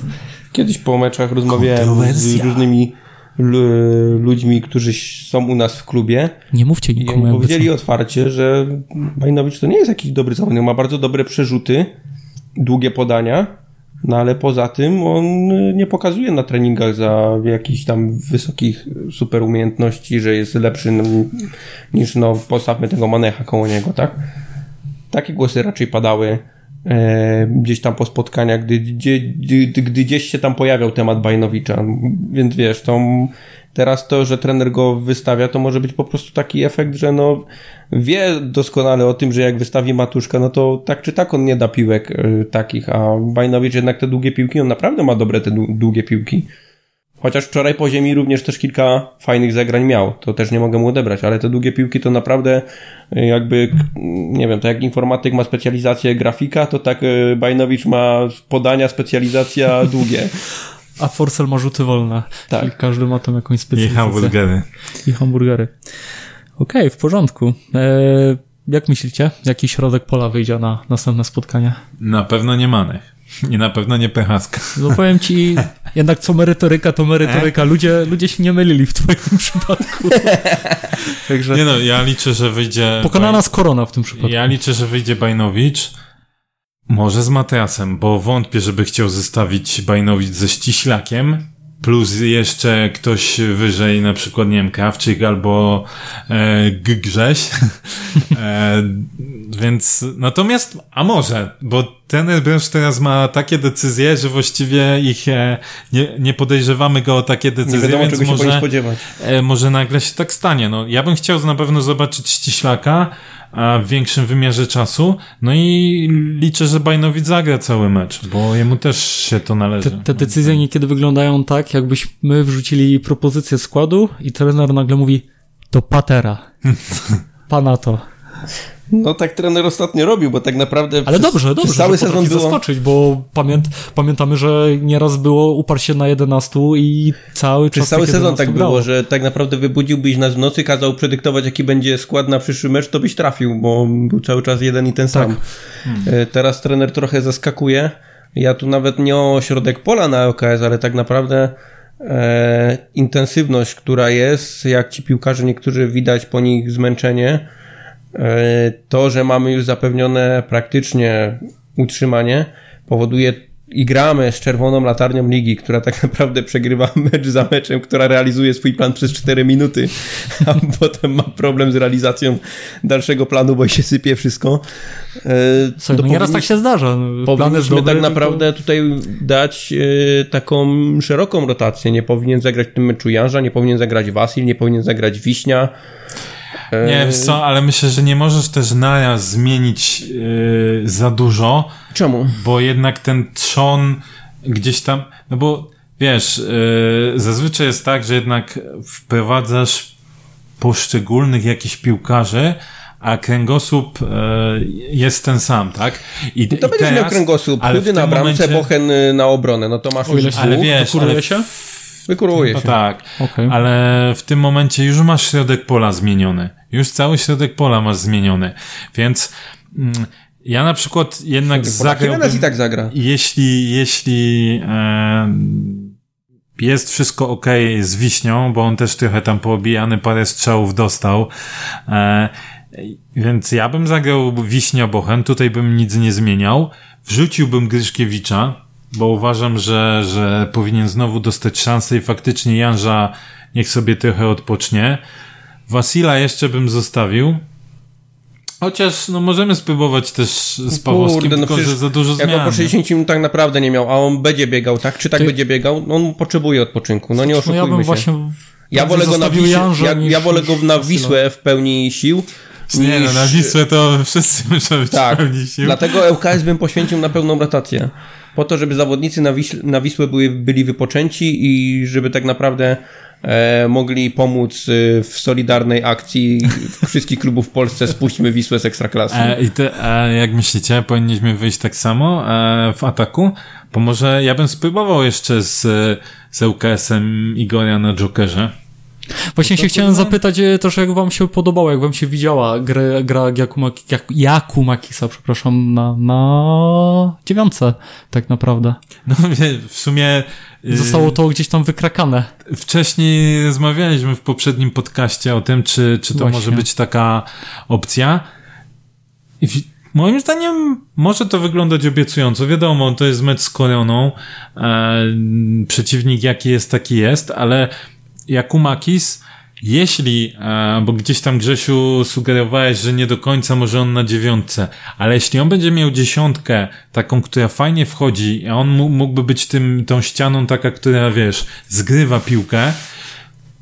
kiedyś po meczach rozmawiałem z różnymi lu- ludźmi, którzy są u nas w klubie Nie mówcie i nikomu jakby powiedzieli otwarcie, że Bajnowicz to nie jest jakiś dobry zawodnik, ma bardzo dobre przerzuty, długie podania, no ale poza tym on y, nie pokazuje na treningach za jakichś tam wysokich super umiejętności, że jest lepszy niż no postawmy tego Manecha koło niego, tak? Takie głosy raczej padały e, gdzieś tam po spotkaniach, gdy, gdzie, gdy, gdy gdzieś się tam pojawiał temat Bajnowicza. Więc wiesz, to teraz to, że trener go wystawia, to może być po prostu taki efekt, że no wie doskonale o tym, że jak wystawi Matuszka, no to tak czy tak on nie da piłek e, takich, a Bajnowicz jednak te długie piłki, on naprawdę ma dobre te dłu- długie piłki. Chociaż wczoraj po ziemi również też kilka fajnych zagrań miał. To też nie mogę mu odebrać, ale te długie piłki to naprawdę y, jakby, nie wiem, to jak informatyk ma specjalizację grafika, to tak y, Bajnowicz ma podania, specjalizacja (laughs) długie. A Forcel ma rzuty wolne. Tak. Czyli każdy ma tam jakąś I specjalizację. hamburgery. I hamburgery. Okej, w porządku. E, jak myślicie, jaki środek pola wyjdzie na następne spotkanie? Na pewno nie Manek. (laughs) I na pewno nie Pechaska. (laughs) No powiem ci, jednak co merytoryka, to merytoryka. Ludzie, ludzie się nie mylili w twoim (laughs) przypadku. Także Nie no, ja liczę, że wyjdzie... pokonana nas korona w tym przypadku. Ja liczę, że wyjdzie Bajnowicz. Może z Mateasem, bo wątpię, żeby chciał zestawić Bajnowicz ze Ściślakiem. Plus jeszcze ktoś wyżej, na przykład, nie wiem, Krawczyk albo e, Grześ. (laughs) e, więc, natomiast, a może, bo ten Bręcz teraz ma takie decyzje, że właściwie ich e, nie, nie podejrzewamy go o takie Nie decyzje, wiadomo, więc się może, spodziewać. e, może nagle się tak stanie. No, ja bym chciał na pewno zobaczyć Ściślaka a w większym wymiarze czasu. No i liczę, że Bajnowicz zagra cały mecz, bo jemu też się to należy. Te, te decyzje niekiedy wyglądają tak, jakbyśmy wrzucili propozycję składu i trener nagle mówi to patera. (laughs) Pana to. No tak trener ostatnio robił, bo tak naprawdę Ale przez, dobrze, dobrze, cały sezon było... zaskoczyć, bo pamięt, pamiętamy, że nieraz było uparł się na 11 i cały czas Przez cały tych sezon 11 tak grało. było, że tak naprawdę wybudziłbyś nas w nocy, kazał predyktować jaki będzie skład na przyszły mecz, to byś trafił, bo był cały czas jeden i ten sam. E, Teraz trener trochę zaskakuje. Ja tu nawet nie o środek pola na OKS, ale tak naprawdę e, intensywność, która jest, jak ci piłkarze niektórzy widać po nich zmęczenie, to, że mamy już zapewnione praktycznie utrzymanie powoduje i gramy z czerwoną latarnią ligi, która tak (laughs) naprawdę przegrywa mecz za meczem, która realizuje swój plan przez 4 minuty, a (laughs) potem ma problem z realizacją dalszego planu, bo się sypie wszystko. E, Słuchaj, no nieraz tak się zdarza. No, powinniśmy dobry, tak naprawdę tylko... tutaj dać e, taką szeroką rotację. Nie powinien zagrać w tym meczu Janża, nie powinien zagrać Wasil, nie powinien zagrać Wiśnia. Nie, wiesz co, ale myślę, że nie możesz też naraz zmienić yy, za dużo. Czemu? Bo jednak ten trzon gdzieś tam, no bo wiesz, yy, zazwyczaj jest tak, że jednak wprowadzasz poszczególnych jakichś piłkarzy, a kręgosłup e, jest ten sam, tak? I, no to i będziesz teraz, miał kręgosłup, Chudy na bramce, momencie... Bochen na obronę, no to masz już Ale wiesz, ale, się? Wykuruje no się. tak, okay. ale w tym momencie już masz środek pola zmieniony. Już cały środek pola masz zmieniony. Więc mm, ja na przykład jednak zagrałbym... i tak zagra. Jeśli, jeśli e, jest wszystko ok z Wiśnią, bo on też trochę tam poobijany, parę strzałów dostał, e, więc ja bym zagrał Wiśnia Bochen, tutaj bym nic nie zmieniał. Wrzuciłbym Gryszkiewicza, bo uważam, że, że powinien znowu dostać szansę i faktycznie Janża niech sobie trochę odpocznie. Wasila jeszcze bym zostawił. Chociaż no możemy spróbować też z Pawłowskim, Kurde, no tylko że za dużo zmian. Jak po 60 minutach naprawdę nie miał, a on będzie biegał, tak? Czy tak Ty... będzie biegał? No on potrzebuje odpoczynku, no nie oszukujmy no ja bym się. Właśnie ja wolę, go na Wisłę, ja, ja wolę go na Wisłę w pełni sił, nie niż... no, na Wisłę to wszyscy muszą być tak, pełni sił. Dlatego ŁKS bym poświęcił na pełną rotację po to, żeby zawodnicy na, na Wisłę były, byli wypoczęci i żeby tak naprawdę mogli pomóc e, w solidarnej akcji (laughs) wszystkich klubów w Polsce Spuśćmy Wisłę z Ekstraklasy. E, I te, e, jak myślicie, powinniśmy wyjść tak samo e, w ataku? Bo może ja bym spróbował jeszcze z, z ŁKS-em Igoria na Jokerze. Właśnie się chciałem zapytać e, też, jak wam się podobało, jak wam się widziała gra, gra Jakuma, Jak, Jakumakisa, przepraszam, na, na dziewiątce, tak naprawdę. No (laughs) w sumie... Y, Zostało to gdzieś tam wykrakane. Wcześniej rozmawialiśmy w poprzednim podcaście o tym, czy, czy to Właśnie. może być taka opcja. I Moim zdaniem może to wyglądać obiecująco. Wiadomo, to jest mecz z Koreaną. E, przeciwnik jaki jest, taki jest, ale Jakumakis, jeśli, e, bo gdzieś tam Grzesiu sugerowałeś, że nie do końca może on na dziewiątce, ale jeśli on będzie miał dziesiątkę, taką, która fajnie wchodzi, a on mógłby być tym, tą ścianą taka, która, wiesz, zgrywa piłkę,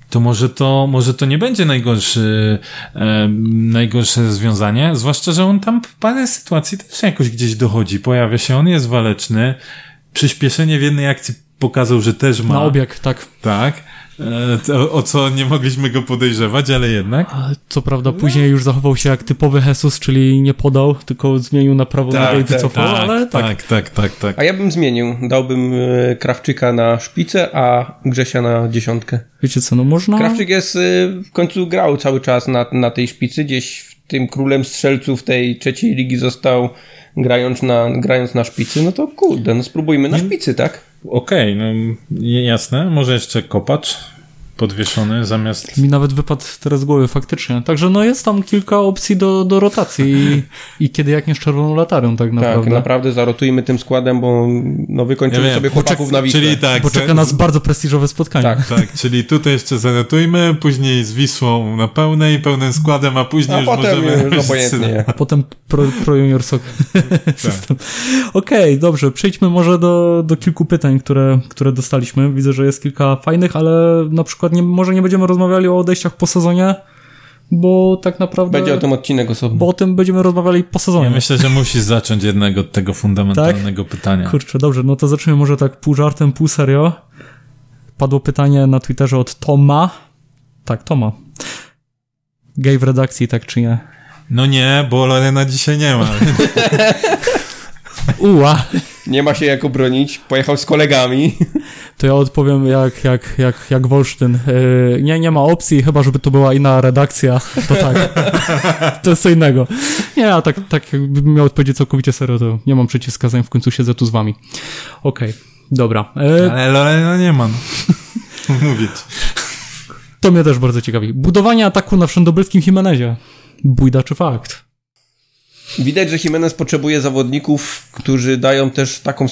to może to, może to nie będzie najgorszy, e, najgorsze rozwiązanie, zwłaszcza, że on tam w parę sytuacji też jakoś gdzieś dochodzi, pojawia się, on jest waleczny, przyspieszenie w jednej akcji pokazał, że też ma. Na obieg, tak. Tak. E, o co nie mogliśmy go podejrzewać, ale jednak. Co prawda później już zachował się jak typowy Jesus, czyli nie podał, tylko zmienił na prawo tak, nogę i tak, wycofał, tak, ale tak. Tak, tak, tak, tak. A ja bym zmienił. Dałbym e, Krawczyka na szpicę, a Grzesia na dziesiątkę. Wiecie co, no można... Krawczyk jest, e, w końcu grał cały czas na, na tej szpicy, gdzieś w tym królem strzelców tej trzeciej ligi został grając na, grając na szpicy, no to kurde, no spróbujmy na szpicy, tak? Okej, okay, no jasne. Może jeszcze kopacz podwieszony zamiast... Mi nawet wypadł teraz z głowy faktycznie. Także no jest tam kilka opcji do, do rotacji i, i kiedy jak nie z czerwoną latarą tak naprawdę. Tak, naprawdę zarotujmy tym składem, bo no wykończymy ja sobie chłopaków na Wisłę. Czyli tak. Bo czeka nas bardzo prestiżowe spotkanie. Tak, tak, czyli tutaj jeszcze zarotujmy, później z Wisłą na pełnej, pełnym składem, a później a już potem możemy... Już obojętnie. A (laughs) potem pro, pro junior soccer. tak. (laughs) Okej, okay, dobrze, przejdźmy może do, do kilku pytań, które, które dostaliśmy. Widzę, że jest kilka fajnych, ale na przykład przykład nie, może nie będziemy rozmawiali o odejściach po sezonie, bo tak naprawdę... Będzie o tym odcinek osobny. Bo o tym będziemy rozmawiali po sezonie. Ja myślę, że musisz zacząć jednego od tego fundamentalnego tak? pytania. Kurczę, dobrze, no to zacznijmy może tak pół żartem, pół serio. Padło pytanie na Twitterze od Toma. Tak, Toma. Gej w redakcji, tak czy nie? No nie, bo Lorena dzisiaj nie ma. (laughs) Uła. Nie ma się jak obronić, pojechał z kolegami. To ja odpowiem jak, jak, jak, jak Wolsztyn. Yy, nie, nie ma opcji, chyba żeby to była inna redakcja, to tak. (laughs) to jest co innego. Nie, a tak, tak jakbym miał odpowiedzieć całkowicie serio, to nie mam przeciwwskazań, w końcu siedzę tu z wami. Okej, okay, dobra. Yy, Ale Lorena nie ma. No. (laughs) Mówić. To mnie też bardzo ciekawi. Budowanie ataku na wszędobylskim Jimenezie. Bójda czy fakt? Widać, że Jimenez potrzebuje zawodników, którzy dają też taką,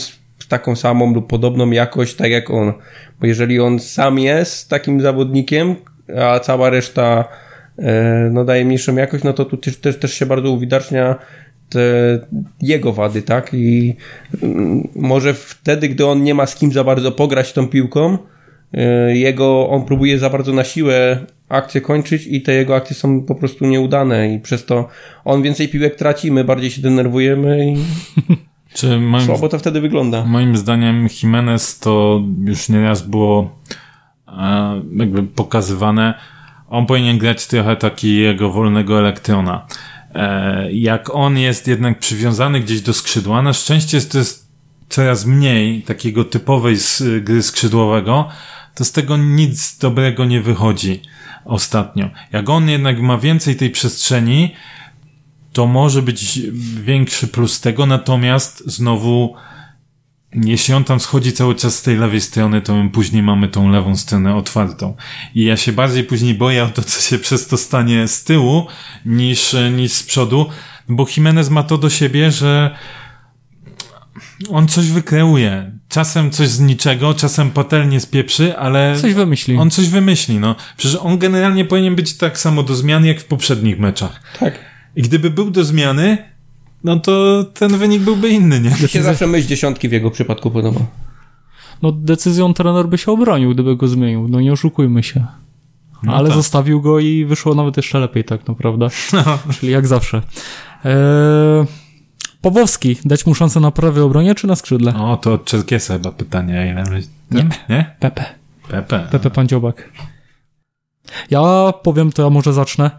taką samą lub podobną jakość, tak jak on. Bo jeżeli on sam jest takim zawodnikiem, a cała reszta e, no, daje mniejszą jakość, no to tu też, też, się bardzo uwidacznia jego wady, tak? I mm, może wtedy, gdy on nie ma z kim za bardzo pograć tą piłką, e, jego, on próbuje za bardzo na siłę akcje kończyć i te jego akcje są po prostu nieudane i przez to on więcej piłek traci, my bardziej się denerwujemy i (laughs) Czy moim, słabo to wtedy wygląda. moim zdaniem Jimenez to już nieraz było e, jakby pokazywane. On powinien grać trochę takiego wolnego elektrona. E, jak on jest jednak przywiązany gdzieś do skrzydła, na szczęście jest to jest coraz mniej takiego typowej gry skrzydłowego, to z tego nic dobrego nie wychodzi ostatnio. Jak on jednak ma więcej tej przestrzeni, to może być większy plus tego, natomiast znowu jeśli on tam schodzi cały czas z tej lewej strony, to my później mamy tą lewą stronę otwartą. I ja się bardziej później boję o to, co się przez to stanie z tyłu, niż, niż z przodu, bo Jimenez ma to do siebie, że on coś wykreuje. Czasem coś z niczego, czasem patelnie spieprzy, ale Coś wymyśli. on coś wymyśli, no. Przecież on generalnie powinien być tak samo do zmiany, jak w poprzednich meczach. Tak. I gdyby był do zmiany, no to ten wynik byłby inny, nie? Mi się zawsze myśl dziesiątki w jego przypadku podoba. No decyzją trener by się obronił, gdyby go zmienił. No nie oszukujmy się. No Ale tak. zostawił go i wyszło nawet jeszcze lepiej, tak naprawdę. No. Czyli jak zawsze. Eee, Pawłowski, dać mu szansę na prawej obronie czy na skrzydle? O, to od Czerkiesa chyba pytanie. Ile. Nie? Nie? Pepe. Pepe. Pepe Pandziobak. Ja powiem, to ja może zacznę.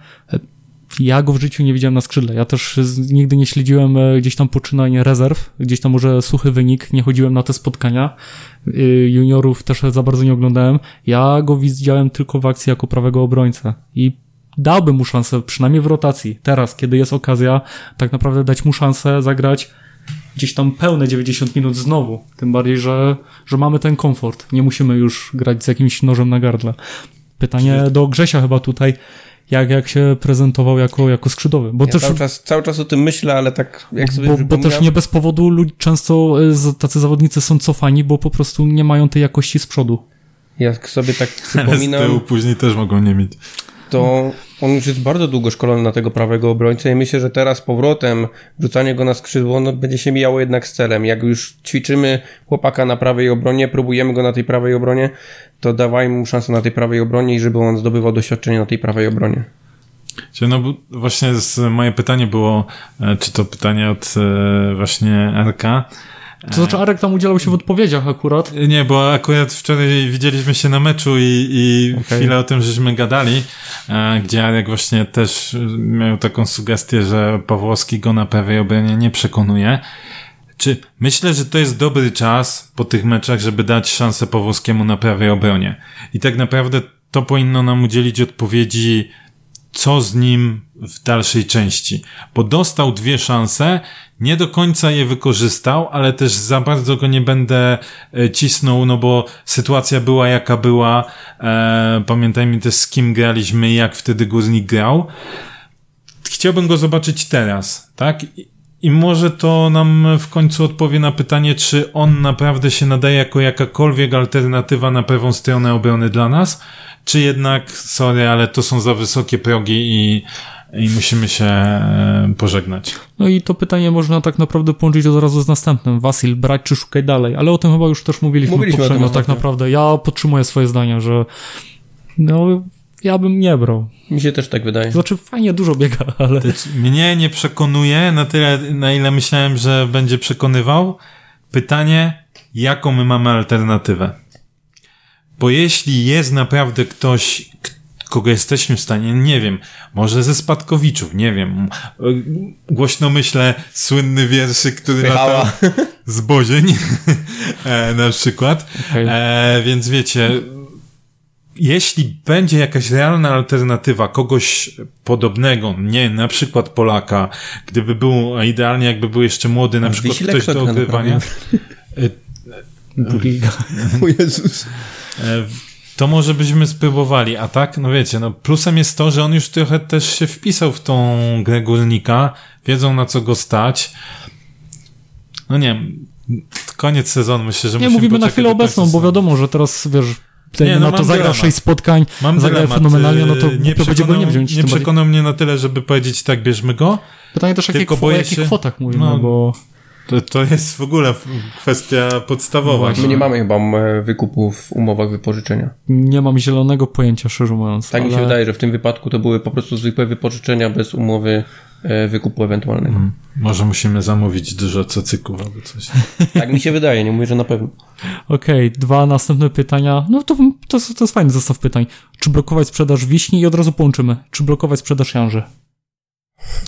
Ja go w życiu nie widziałem na skrzydle. Ja też nigdy nie śledziłem e, gdzieś tam poczynań rezerw, gdzieś tam może suchy wynik, nie chodziłem na te spotkania. Y, Juniorów też za bardzo nie oglądałem. Ja go widziałem tylko w akcji jako prawego obrońcę i dałbym mu szansę, przynajmniej w rotacji. Teraz, kiedy jest okazja, tak naprawdę dać mu szansę zagrać gdzieś tam pełne 90 minut znowu. Tym bardziej, że, że mamy ten komfort. Nie musimy już grać z jakimś nożem na gardle. Pytanie do Grzesia chyba tutaj, jak, jak się prezentował jako, jako skrzydłowy. Bo Ja też, cały, czas, cały czas o tym myślę, ale tak jak sobie bo, bo przypominam, też nie bez powodu ludzi, często z- tacy zawodnicy są cofani, bo po prostu nie mają tej jakości z przodu. jak sobie tak Ale z tyłu przypominam, później też mogą nie mieć. To on już jest bardzo długo szkolony na tego prawego obrońcę i myślę, że teraz powrotem wrzucanie go na skrzydło no, będzie się mijało jednak z celem. Jak już ćwiczymy chłopaka na prawej obronie, próbujemy go na tej prawej obronie, to dawajmy mu szansę na tej prawej obronie i żeby on zdobywał doświadczenie na tej prawej obronie. No właśnie moje pytanie było, e, czy to pytanie od e, właśnie Arka. To znaczy Arek tam udzielał się w odpowiedziach akurat. E, Nie, bo akurat wczoraj widzieliśmy się na meczu i, i Okej. chwilę o tym żeśmy gadali, e, gdzie Arek właśnie też miał taką sugestię, że Pawłowski go na prawej obronie nie przekonuje. Czy myślę, że to jest dobry czas po tych meczach, żeby dać szansę Pawłowskiemu na prawej obronie? I tak naprawdę to powinno nam udzielić odpowiedzi, co z nim w dalszej części. Bo dostał dwie szanse, nie do końca je wykorzystał, ale też za bardzo go nie będę e, cisnął, no bo sytuacja była jaka była. E, pamiętajmy też z kim graliśmy i jak wtedy Górnik grał. Chciałbym go zobaczyć teraz, tak? I, może to nam w końcu odpowie na pytanie, czy on naprawdę się nadaje jako jakakolwiek alternatywa na prawą stronę obrony dla nas, czy jednak, sorry, ale to są za wysokie progi i, i musimy się e, pożegnać. No i to pytanie można tak naprawdę połączyć od razu z następnym. Wasil, brać czy szukaj dalej? Ale o tym chyba już też mówiliśmy, Mówiliśmy o tym poprzednio. Tak naprawdę ja podtrzymuję swoje zdanie, że no ja bym nie brał. Mi się też tak wydaje. Znaczy fajnie dużo biega, (laughs) ale Mnie nie przekonuje na tyle, na ile myślałem, że będzie przekonywał. Pytanie, jaką my mamy alternatywę? Bo jeśli jest naprawdę ktoś, kogo jesteśmy w stanie, nie wiem, może ze spadkowiczów, nie wiem. Głośno myślę słynny wierszyk, który Spychała. latał z Bozień, e, na przykład. Okej. E, więc wiecie, jeśli będzie jakaś realna alternatywa kogoś podobnego, nie na przykład Polaka, gdyby był, a idealnie jakby był jeszcze młody, na przykład Wiślek ktoś kto do na ogrywania. prawej? O Jezus. E, to może byśmy spróbowali, a tak, no wiecie, no plusem jest to, że on już trochę też się wpisał w tą grę górnika, wiedzą na co go stać. No nie koniec sezonu myślę, że Nie mówimy na chwilę obecną, bo wiadomo, że teraz wiesz, Nie, no na to zagra dylemat. 6 spotkań, Mam zagra fenomenalnie, no to yy, nie będzie go nie wziąć. Nie przekonał mnie na tyle, żeby powiedzieć tak, bierzmy go. Pytanie też, jakie o jakich kwotach mówimy, no, bo To, to jest w ogóle kwestia podstawowa. My nie mamy chyba e, wykupu w umowach wypożyczenia. nie mam zielonego pojęcia, szczerze mówiąc. Tak mi się ale- wydaje, że w tym wypadku to były po prostu zwykłe wypożyczenia bez umowy e, wykupu ewentualnego. Może musimy zamówić dużo cacyków albo coś. (laughs) Tak mi się wydaje, nie mówię, że na pewno. Okej, dwa następne pytania. No to, to, jest- to jest fajny zestaw pytań. Czy blokować sprzedaż wiśni i od razu połączymy? Czy blokować sprzedaż Janży?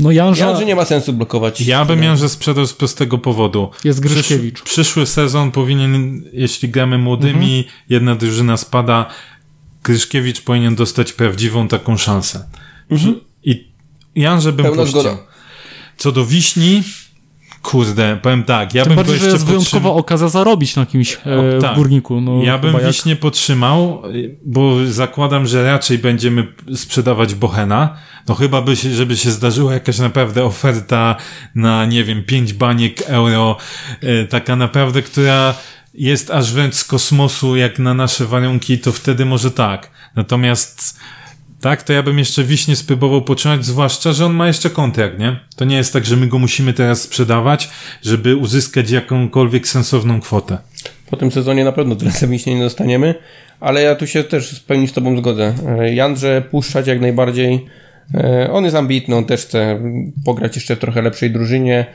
No Janża Ja, że nie ma sensu blokować. Ja bym że sprzedał z prostego powodu. jest Przysz, Gryszkiewicz. przyszły sezon powinien, jeśli gramy młodymi, jedna drużyna spada, Gryszkiewicz powinien dostać prawdziwą taką szansę. I Jan, żebym Pełna puścił. zgoda. Co do wiśni, kurde, powiem tak, ja Tym bym bardziej, że jeszcze jest wyjątkowa podtrzymał. okazja zarobić na kimś e, O, tak. w górniku. No, Ja bym jak- wiśnie podtrzymał, bo zakładam, że raczej będziemy sprzedawać Bohena. No chyba by się, żeby się zdarzyła jakaś naprawdę oferta na, nie wiem, 5 baniek euro, e, taka naprawdę, która jest aż wręcz z kosmosu, jak na nasze warunki, to wtedy może tak. Natomiast tak, to ja bym jeszcze wiśnie spróbował potrzymać, zwłaszcza, że on ma jeszcze kontrakt, nie? To nie jest tak, że my go musimy teraz sprzedawać, żeby uzyskać jakąkolwiek sensowną kwotę. Po tym sezonie na pewno tyle wiśnie nie dostaniemy, ale ja tu się też w pełni z tobą zgodzę. E, Jandrze puszczać jak najbardziej. E, On jest ambitny, on też chce pograć jeszcze w trochę lepszej drużynie.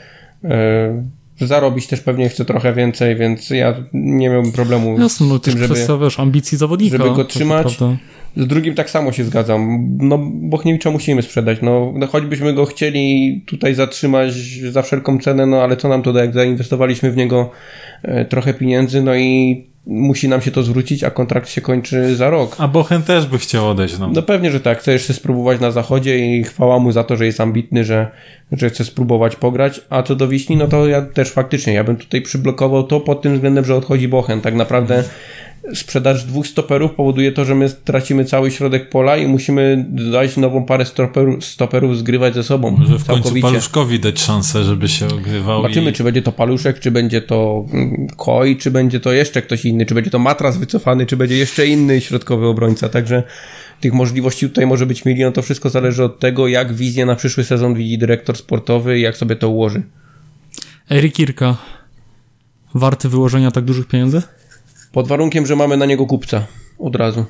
Zarobić też pewnie chce trochę więcej, więc ja nie miałbym problemu Jasne, no z tym, żeby... kwestia, wiesz, ambicji zawodnika. żeby go trzymać. Z drugim tak samo się zgadzam. No, Bochniewicza musimy sprzedać. No, no, choćbyśmy go chcieli tutaj zatrzymać za wszelką cenę, no ale co nam to da, jak zainwestowaliśmy w niego e, trochę pieniędzy, no i musi nam się to zwrócić, a kontrakt się kończy za rok. A Bochen też by chciał odejść, no. No pewnie, że tak. Chce jeszcze spróbować na zachodzie i chwała mu za to, że jest ambitny, że, że chce spróbować pograć. A co do Wiśni, no to ja też faktycznie, ja bym tutaj przyblokował to pod tym względem, że odchodzi Bochen. Tak naprawdę sprzedaż dwóch stoperów powoduje to, że my tracimy cały środek pola i musimy dać nową parę stoperów, stoperów zgrywać ze sobą. Może w końcu całkowicie. Paluszkowi dać szansę, żeby się ogrywał Zobaczymy, i... czy będzie to Paluszek, czy będzie to mm, Koi, czy będzie to jeszcze ktoś inny, czy będzie to Matras wycofany, czy będzie jeszcze inny środkowy obrońca. Także tych możliwości tutaj może być milion. To wszystko zależy od tego, jak wizję na przyszły sezon widzi dyrektor sportowy i jak sobie to ułoży. Erik Irka. Warty wyłożenia tak dużych pieniędzy? Pod warunkiem, że mamy na niego kupca od razu.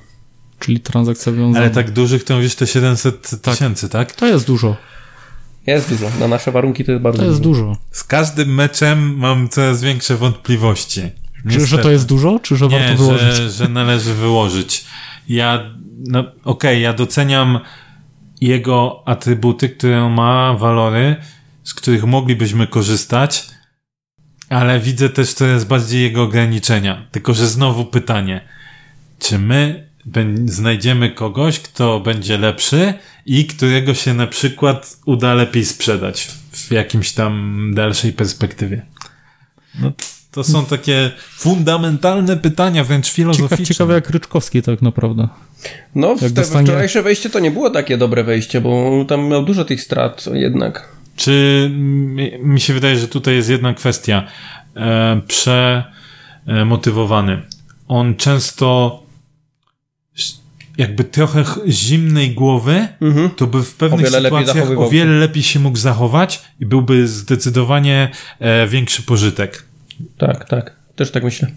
Czyli transakcja wiązana. Ale tak dużych to mówisz te 700 tysięcy, tak? To jest dużo. Jest dużo. Na nasze warunki to jest bardzo To jest dużo. dużo. Z każdym meczem mam coraz większe wątpliwości. Czy, że to jest dużo, czy że Nie, warto wyłożyć? że, że należy wyłożyć. Ja, no okej, ja doceniam jego atrybuty, które on ma, walory, z których moglibyśmy korzystać, ale widzę też coraz bardziej jego ograniczenia. Tylko, że znowu pytanie, czy my znajdziemy kogoś, kto będzie lepszy i którego się na przykład uda lepiej sprzedać w jakimś tam dalszej perspektywie? No, to są takie fundamentalne pytania, wręcz filozoficzne. ciekawe jak Ryczkowski tak naprawdę. No, w Jak te dostanie- wczorajsze wejście to nie było takie dobre wejście, bo tam miał dużo tych strat jednak. Czy mi- się wydaje, że tutaj jest jedna kwestia. E, przemotywowany. On często jakby trochę ch- zimnej głowy, Mhm. to by w O pewnych lepiej sytuacjach o wiele lepiej się mógł zachować i byłby zdecydowanie e, większy pożytek. Tak, tak. Też tak myślę.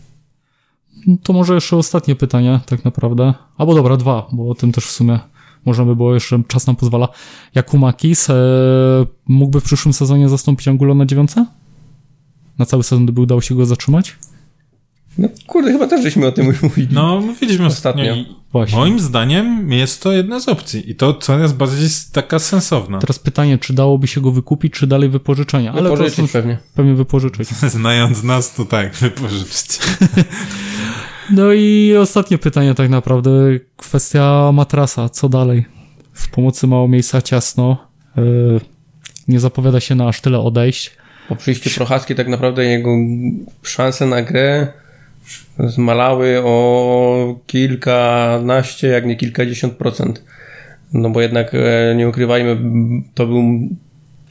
No To może jeszcze ostatnie pytanie, tak naprawdę. Albo dobra, dwa, bo o tym też w sumie można by było jeszcze, czas nam pozwala. Jakumakis e, mógłby w przyszłym sezonie zastąpić Angulo na dziewiątce? Na cały sezon, gdyby udało się go zatrzymać? No kurde, chyba też żeśmy o tym już mówili. No, mówiliśmy ostatnio. Ostatnio. Właśnie. Moim zdaniem jest to jedna z opcji i to coraz bardziej s- taka sensowna. Teraz pytanie, czy dałoby się go wykupić, czy dalej wypożyczenia? Ale to Wypożyczyć pewnie. pewnie wypożyczyć. (laughs) Znając nas, to tak, wypożyczcie. (laughs) No i ostatnie pytanie tak naprawdę, kwestia matrasa, co dalej? W pomocy mało miejsca, ciasno, yy, nie zapowiada się na aż tyle odejść. Po przyjściu Prochaski tak naprawdę jego szanse na grę zmalały o kilkanaście, jak nie kilkadziesiąt procent. No bo jednak e, nie ukrywajmy, to był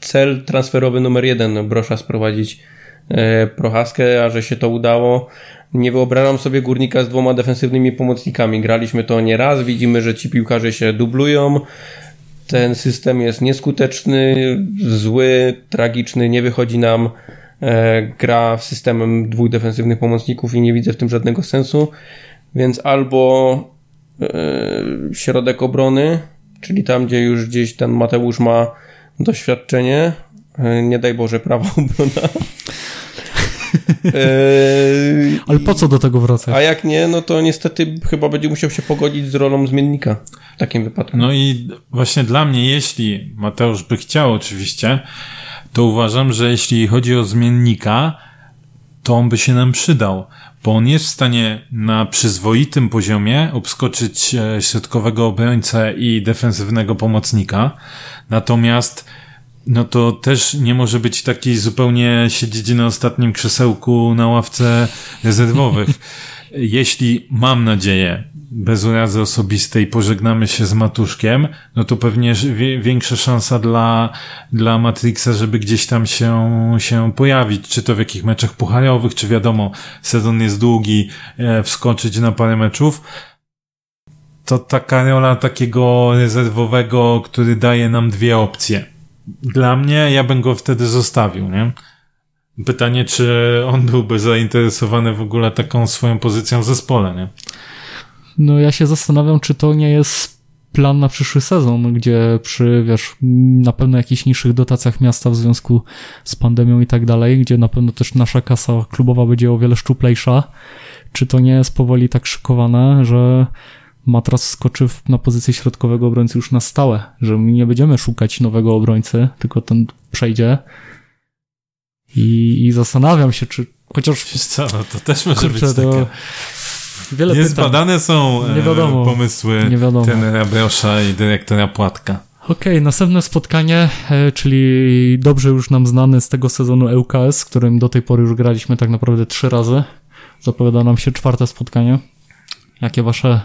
cel transferowy numer jeden Brosza sprowadzić e, Prochaskę, a że się to udało. Nie wyobrażam sobie górnika z dwoma defensywnymi pomocnikami. Graliśmy to nie raz, widzimy, że ci piłkarze się dublują. Ten system jest nieskuteczny, zły, tragiczny, nie wychodzi nam. E, gra systemem dwóch defensywnych pomocników i nie widzę w tym żadnego sensu. Więc albo środek obrony, czyli tam, gdzie już gdzieś ten Mateusz ma doświadczenie, e, nie daj Boże, prawa (laughs) obrona. Eee, (laughs) Ale po co do tego wracać? A jak nie, no to niestety chyba będzie musiał się pogodzić z rolą zmiennika w takim wypadku. No i właśnie dla mnie, jeśli Mateusz by chciał oczywiście, to uważam, że jeśli chodzi o zmiennika, to on by się nam przydał, bo on jest w stanie na przyzwoitym poziomie obskoczyć e, środkowego obrońcę i defensywnego pomocnika. Natomiast no to też nie może być taki zupełnie siedzieć na ostatnim krzesełku na ławce rezerwowych. (laughs) Jeśli mam nadzieję, bez urazy osobistej pożegnamy się z Matuszkiem, no to pewnie większa szansa dla, dla Matrixa, żeby gdzieś tam się, się pojawić, czy to w jakich meczach pucharowych, czy wiadomo, sezon jest długi, e, wskoczyć na parę meczów. To taka rola takiego rezerwowego, który daje nam dwie opcje. Dla mnie, ja bym go wtedy zostawił, nie? Pytanie, czy on byłby zainteresowany w ogóle taką swoją pozycją w zespole, nie? No ja się zastanawiam, czy to nie jest plan na przyszły sezon, gdzie przy, wiesz, na pewno jakichś niższych dotacjach miasta w związku z pandemią i tak dalej, gdzie na pewno też nasza kasa klubowa będzie o wiele szczuplejsza, czy to nie jest powoli tak szykowane, że Matras skoczy na pozycję środkowego obrońcy już na stałe, że my nie będziemy szukać nowego obrońcy, tylko ten przejdzie. I, i zastanawiam się, czy chociaż... Wiesz co, no to też może kurczę, być taka... Wiele Niezbadane pytań. są nie wiadomo, pomysły nie wiadomo. trenera Brosza i dyrektora Płatka. Okej, okay, następne spotkanie, e, czyli dobrze już nam znany z tego sezonu ŁKS, z którym do tej pory już graliśmy tak naprawdę trzy razy. Zapowiada nam się czwarte spotkanie. Jakie wasze,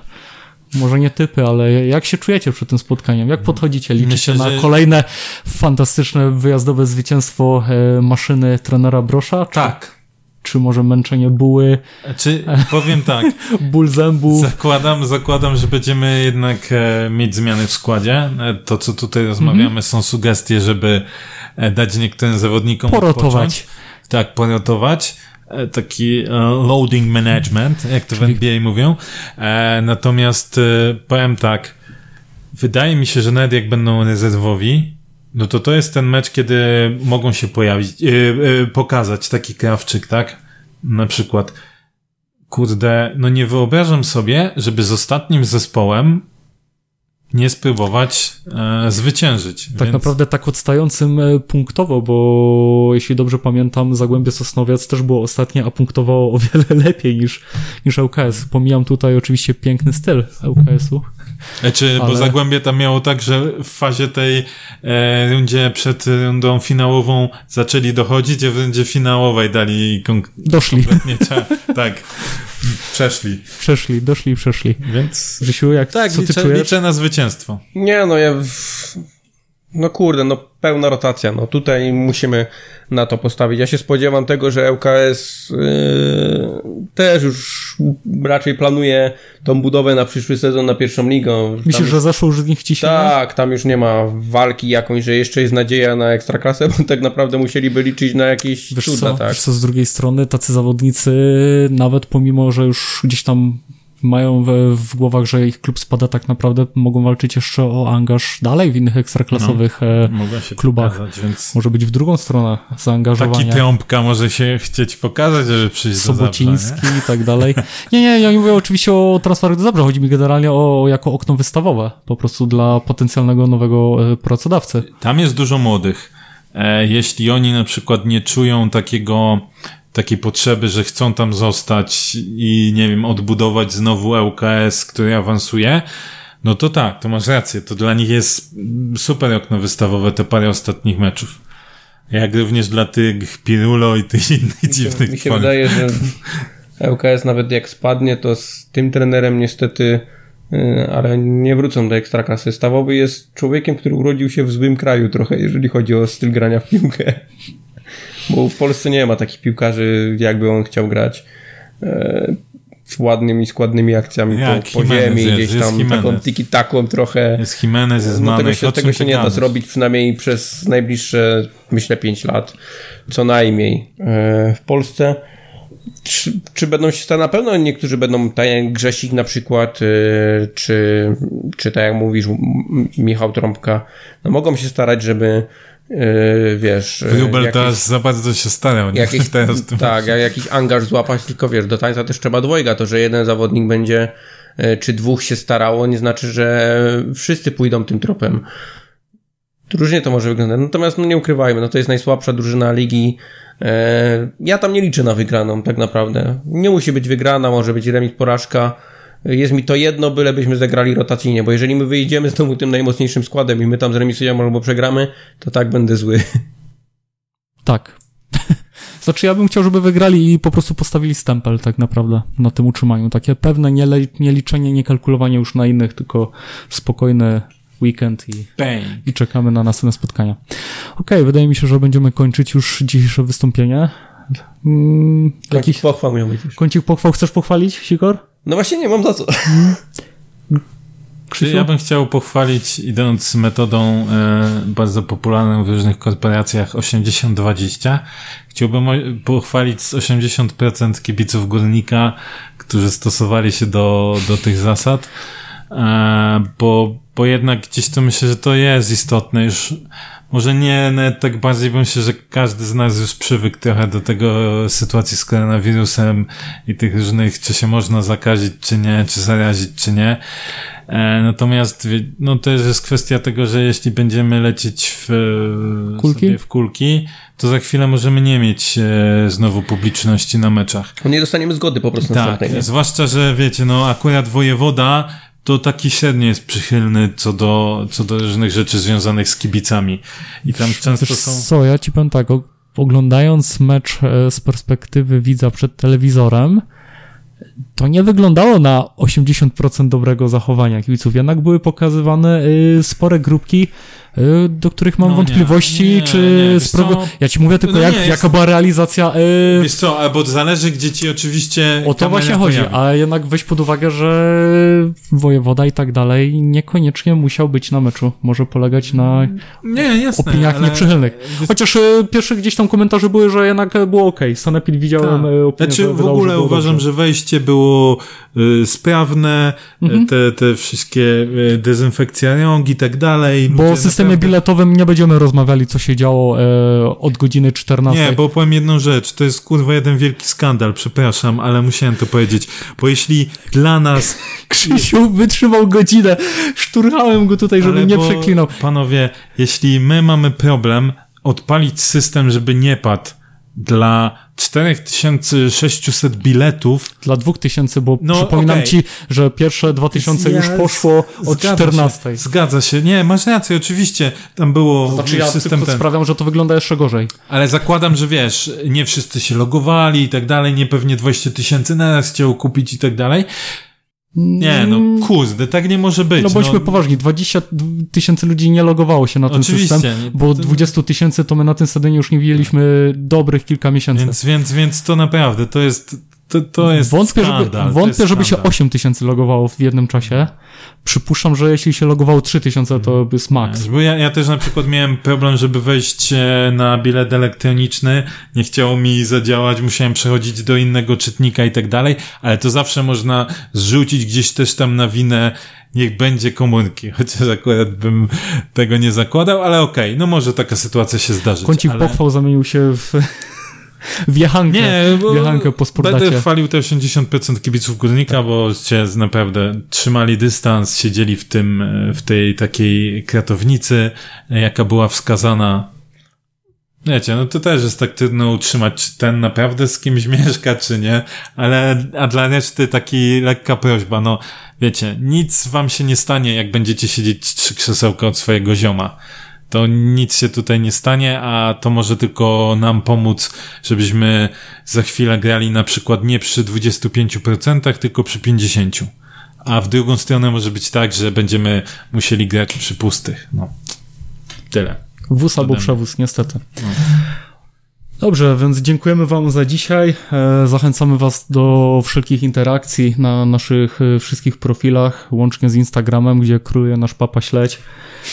może nie typy, ale jak się czujecie przed tym spotkaniem? Jak podchodzicie? Liczycie Myślę, na że... kolejne fantastyczne wyjazdowe zwycięstwo e, maszyny trenera Brosza? Czy... Tak, czy może męczenie buły. Czy powiem tak. (laughs) ból zębów. Zakładam, zakładam, że będziemy jednak e, mieć zmiany w składzie. E, to, co tutaj rozmawiamy, mm -hmm. są sugestie, żeby dać niektórym zawodnikom porotować. Odpocząć. Tak, porotować. E, taki e, loading management, jak to w NBA mówią. E, natomiast powiem tak. Wydaje mi się, że nawet jak będą rezerwowi, no to to jest ten mecz, kiedy mogą się pojawić, pokazać taki krawczyk, tak? Na przykład, kurde, no nie wyobrażam sobie, żeby z ostatnim zespołem nie spróbować e, zwyciężyć. Tak więc... naprawdę tak odstającym e, punktowo, bo jeśli dobrze pamiętam, Zagłębie Sosnowiec też było ostatnie, a punktowało o wiele (laughs) lepiej niż, niż ŁKS. Pomijam tutaj oczywiście piękny styl ŁKS-u. Czy, ale... Bo Zagłębie tam miało tak, że w fazie tej e, rundzie przed rundą finałową zaczęli dochodzić, a w rundzie finałowej dali Doszli. (laughs) tak. Przeszli. Przeszli, doszli i przeszli. Więc. Grzesiu, jak tak, co liczę, liczę na zwycięstwo. Nie, no ja. No kurde, no pełna rotacja. No tutaj musimy na to postawić. Ja się spodziewam tego, że ŁKS yy, też już raczej planuje tą budowę na przyszły sezon na pierwszą ligą. Myślisz, że zaszło już z nich ciśnienie? Tak, tam już nie ma walki jakąś, że jeszcze jest nadzieja na ekstraklasę, bo tak naprawdę musieliby liczyć na jakieś wiesz cuda, co, tak. Wiesz co, z drugiej strony tacy zawodnicy, nawet pomimo, że już gdzieś tam mają w, w głowach, że ich klub spada tak naprawdę, mogą walczyć jeszcze o angaż dalej w innych ekstraklasowych no, e, klubach. Pokazać, więc... Może być w drugą stronę zaangażowania. Taki trąbka może się chcieć pokazać, żeby przyjść Sobociński do Zabrza, i tak dalej. Nie, nie, ja nie mówię oczywiście o transferach do Zabrza, chodzi mi generalnie o jako okno wystawowe, po prostu dla potencjalnego nowego e, pracodawcy. Tam jest dużo młodych. E, jeśli oni na przykład nie czują takiego takiej potrzeby, że chcą tam zostać i nie wiem, odbudować znowu ŁKS, który awansuje, no to tak, to masz rację. To dla nich jest super okno wystawowe te parę ostatnich meczów. Jak również dla tych Pirulo i tych innych dziwnych Mi się wydaje, że ŁKS nawet jak spadnie, to z tym trenerem niestety y, ale nie wrócą do ekstraklasy. Stawowy jest człowiekiem, który urodził się w złym kraju trochę, jeżeli chodzi o styl grania w piłkę. Bo w Polsce nie ma takich piłkarzy, jakby on chciał grać. E, z ładnymi, składnymi akcjami Jak po, po ziemi, jest, gdzieś jest tam Jimenez. taką tiki-taką trochę. Jest Jimenez, jest No tego się, tego się nie da zrobić przynajmniej przez najbliższe, myślę, 5 lat. Co najmniej. E, w Polsce czy, czy będą się stać na pewno niektórzy będą, tak jak Grzesik na przykład, e, czy, czy tak jak mówisz, Michał Trąbka, no mogą się starać, żeby e, wiesz... Wróbel teraz za bardzo się starał. nie? jakiś, (laughs) teraz tak, jak jakiś angaż złapać, tylko wiesz, do tańca też trzeba dwojga. To, że jeden zawodnik będzie, e, czy dwóch się starało, nie znaczy, że wszyscy pójdą tym tropem. Różnie to może wyglądać. Natomiast no nie ukrywajmy, no to jest najsłabsza drużyna ligi. E, Ja tam nie liczę na wygraną, tak naprawdę. Nie musi być wygrana, może być remis, porażka. Jest mi to jedno, bylebyśmy zagrali rotacyjnie, bo jeżeli my wyjdziemy z domu tym najmocniejszym składem i my tam zremisujemy albo przegramy, to tak będę zły. Tak. (laughs) Znaczy ja bym chciał, żeby wygrali i po prostu postawili stempel tak naprawdę na tym utrzymaniu. Takie pewne niele- nieliczenie, niekalkulowanie już na innych, tylko spokojny weekend i, Bang. i czekamy na następne spotkania. Okej, wydaje mi się, że będziemy kończyć już dzisiejsze wystąpienie. Mm, Jakiś jakiś pochwał miał być. kącik pochwał chcesz pochwalić, Sikor? No właśnie nie mam za co. Krzysiu? Ja bym chciał pochwalić, idąc metodą e, bardzo popularną w różnych korporacjach 80-20, chciałbym pochwalić z 80% kibiców Górnika, którzy stosowali się do, do tych zasad, e, bo, bo jednak gdzieś to myślę, że to jest istotne. Już może nie nawet tak bardziej, bo myślę, że każdy z nas już przywykł trochę do tego sytuacji z koronawirusem i tych różnych, czy się można zakazić, czy nie, czy zarazić, czy nie. E, natomiast no to jest kwestia tego, że jeśli będziemy lecieć w e, Kulki? Sobie w kulki, to za chwilę możemy nie mieć e, znowu publiczności na meczach. No nie dostaniemy zgody po prostu Tak, zwłaszcza, że wiecie, no akurat wojewoda to taki średnio jest przychylny co do, co do różnych rzeczy związanych z kibicami. I tam często Wiesz są... co, ja ci powiem tak, oglądając mecz e, z perspektywy widza przed telewizorem, to nie wyglądało na 80% dobrego zachowania kibiców. Jednak były pokazywane y, spore grupki, do których mam No nie, wątpliwości, nie, czy nie, sprawy... co? Ja ci mówię tylko, No jak, nie, jest- jaka była realizacja... Y, Wiesz co, albo zależy, gdzie ci oczywiście o to właśnie chodzi, pojawi. a jednak weź pod uwagę, że wojewoda i tak dalej niekoniecznie musiał być na meczu. Może polegać na Nie, jasne, opiniach ale... nieprzychylnych. Chociaż y, pierwsze gdzieś tam komentarze były, że jednak było ok. Sanepid widziałem Tak. opinię, Znaczy w wydało, ogóle że uważam, dobrze. że wejście było y, sprawne, Mhm. te, te wszystkie dezynfekcja rąk i tak dalej. Bo o systemie biletowym nie będziemy rozmawiali, co się działo e, od godziny 14. Nie, bo powiem jedną rzecz, to jest kurwa jeden wielki skandal, przepraszam, ale musiałem to powiedzieć, bo jeśli dla nas... (laughs) Krzysiu wytrzymał godzinę. Szturchałem go tutaj, żeby ale nie przeklinał. Panowie, jeśli my mamy problem odpalić system, żeby nie padł dla 4600 biletów, Dla 2000, bo No, przypominam okej. ci, że pierwsze 2000 już Ja- poszło od zgadza 14. Się, zgadza się. Nie, masz rację, oczywiście. Tam było Znaczy wiesz, ja system ten. sprawiam, że to wygląda jeszcze gorzej. Ale zakładam, że wiesz, nie wszyscy się logowali i tak dalej, nie pewnie 20 tysięcy naraz chciał kupić i tak dalej. Nie, no kurde, tak nie może być. No bądźmy poważni, 20 tysięcy ludzi nie logowało się na ten Oczywiście, system, nie- bo to- 20 tysięcy to my na tym stadionie już nie widzieliśmy dobrych kilka miesięcy. Więc, więc, więc to naprawdę, to jest, to, to jest wątpię, skandal. żeby, wątpię żeby się skandal. 8 tysięcy logowało w jednym czasie. Przypuszczam, że jeśli się logowało 3 tysiące, to by jest max. Bo ja, ja też na przykład miałem problem, żeby wejść e, na bilet elektroniczny, nie chciało mi zadziałać, musiałem przechodzić do innego czytnika i tak dalej, ale to zawsze można zrzucić gdzieś też tam na winę, niech będzie komórki, (laughs) chociaż akurat bym tego nie zakładał, ale okej, no może taka sytuacja się zdarzyć. Kącik ale... pochwał zamienił się w, w jechankę. Nie, bo Jechankę po sportacie. będę chwalił te 80% kibiców Górnika, bo się naprawdę trzymali dystans, siedzieli w tym, w tej takiej kratownicy, jaka była wskazana. Wiecie, no to też jest tak trudno utrzymać, czy ten naprawdę z kimś (laughs) mieszka, czy nie, ale, a dla reszty taki lekka prośba, no, wiecie, nic wam się nie stanie, jak będziecie siedzieć trzy krzesełka od swojego zioma. To nic się tutaj nie stanie, a to może tylko nam pomóc, żebyśmy za chwilę grali na przykład nie przy 25%, tylko przy 50%. A w drugą stronę może być tak, że będziemy musieli grać przy pustych. No. Tyle. Wóz albo przewóz, niestety. No. Dobrze, więc dziękujemy Wam za dzisiaj. E, zachęcamy Was do wszelkich interakcji na naszych e, wszystkich profilach, łącznie z Instagramem, gdzie kruje nasz papa śledź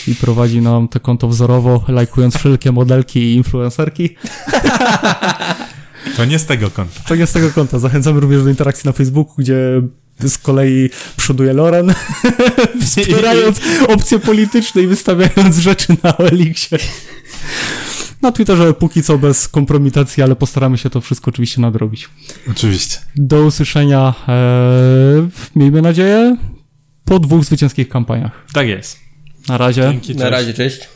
i prowadzi nam te konto wzorowo, lajkując wszelkie modelki i influencerki. To nie z tego konta. To nie z tego konta. Zachęcamy również do interakcji na Facebooku, gdzie z kolei przoduje Loren, wspierając opcje polityczne i wystawiając rzeczy na Elixie. Na Twitterze póki co bez kompromitacji, ale postaramy się to wszystko oczywiście nadrobić. Oczywiście. Do usłyszenia, e, miejmy nadzieję, po dwóch zwycięskich kampaniach. Tak jest. Na razie. Dzięki, Na razie, cześć.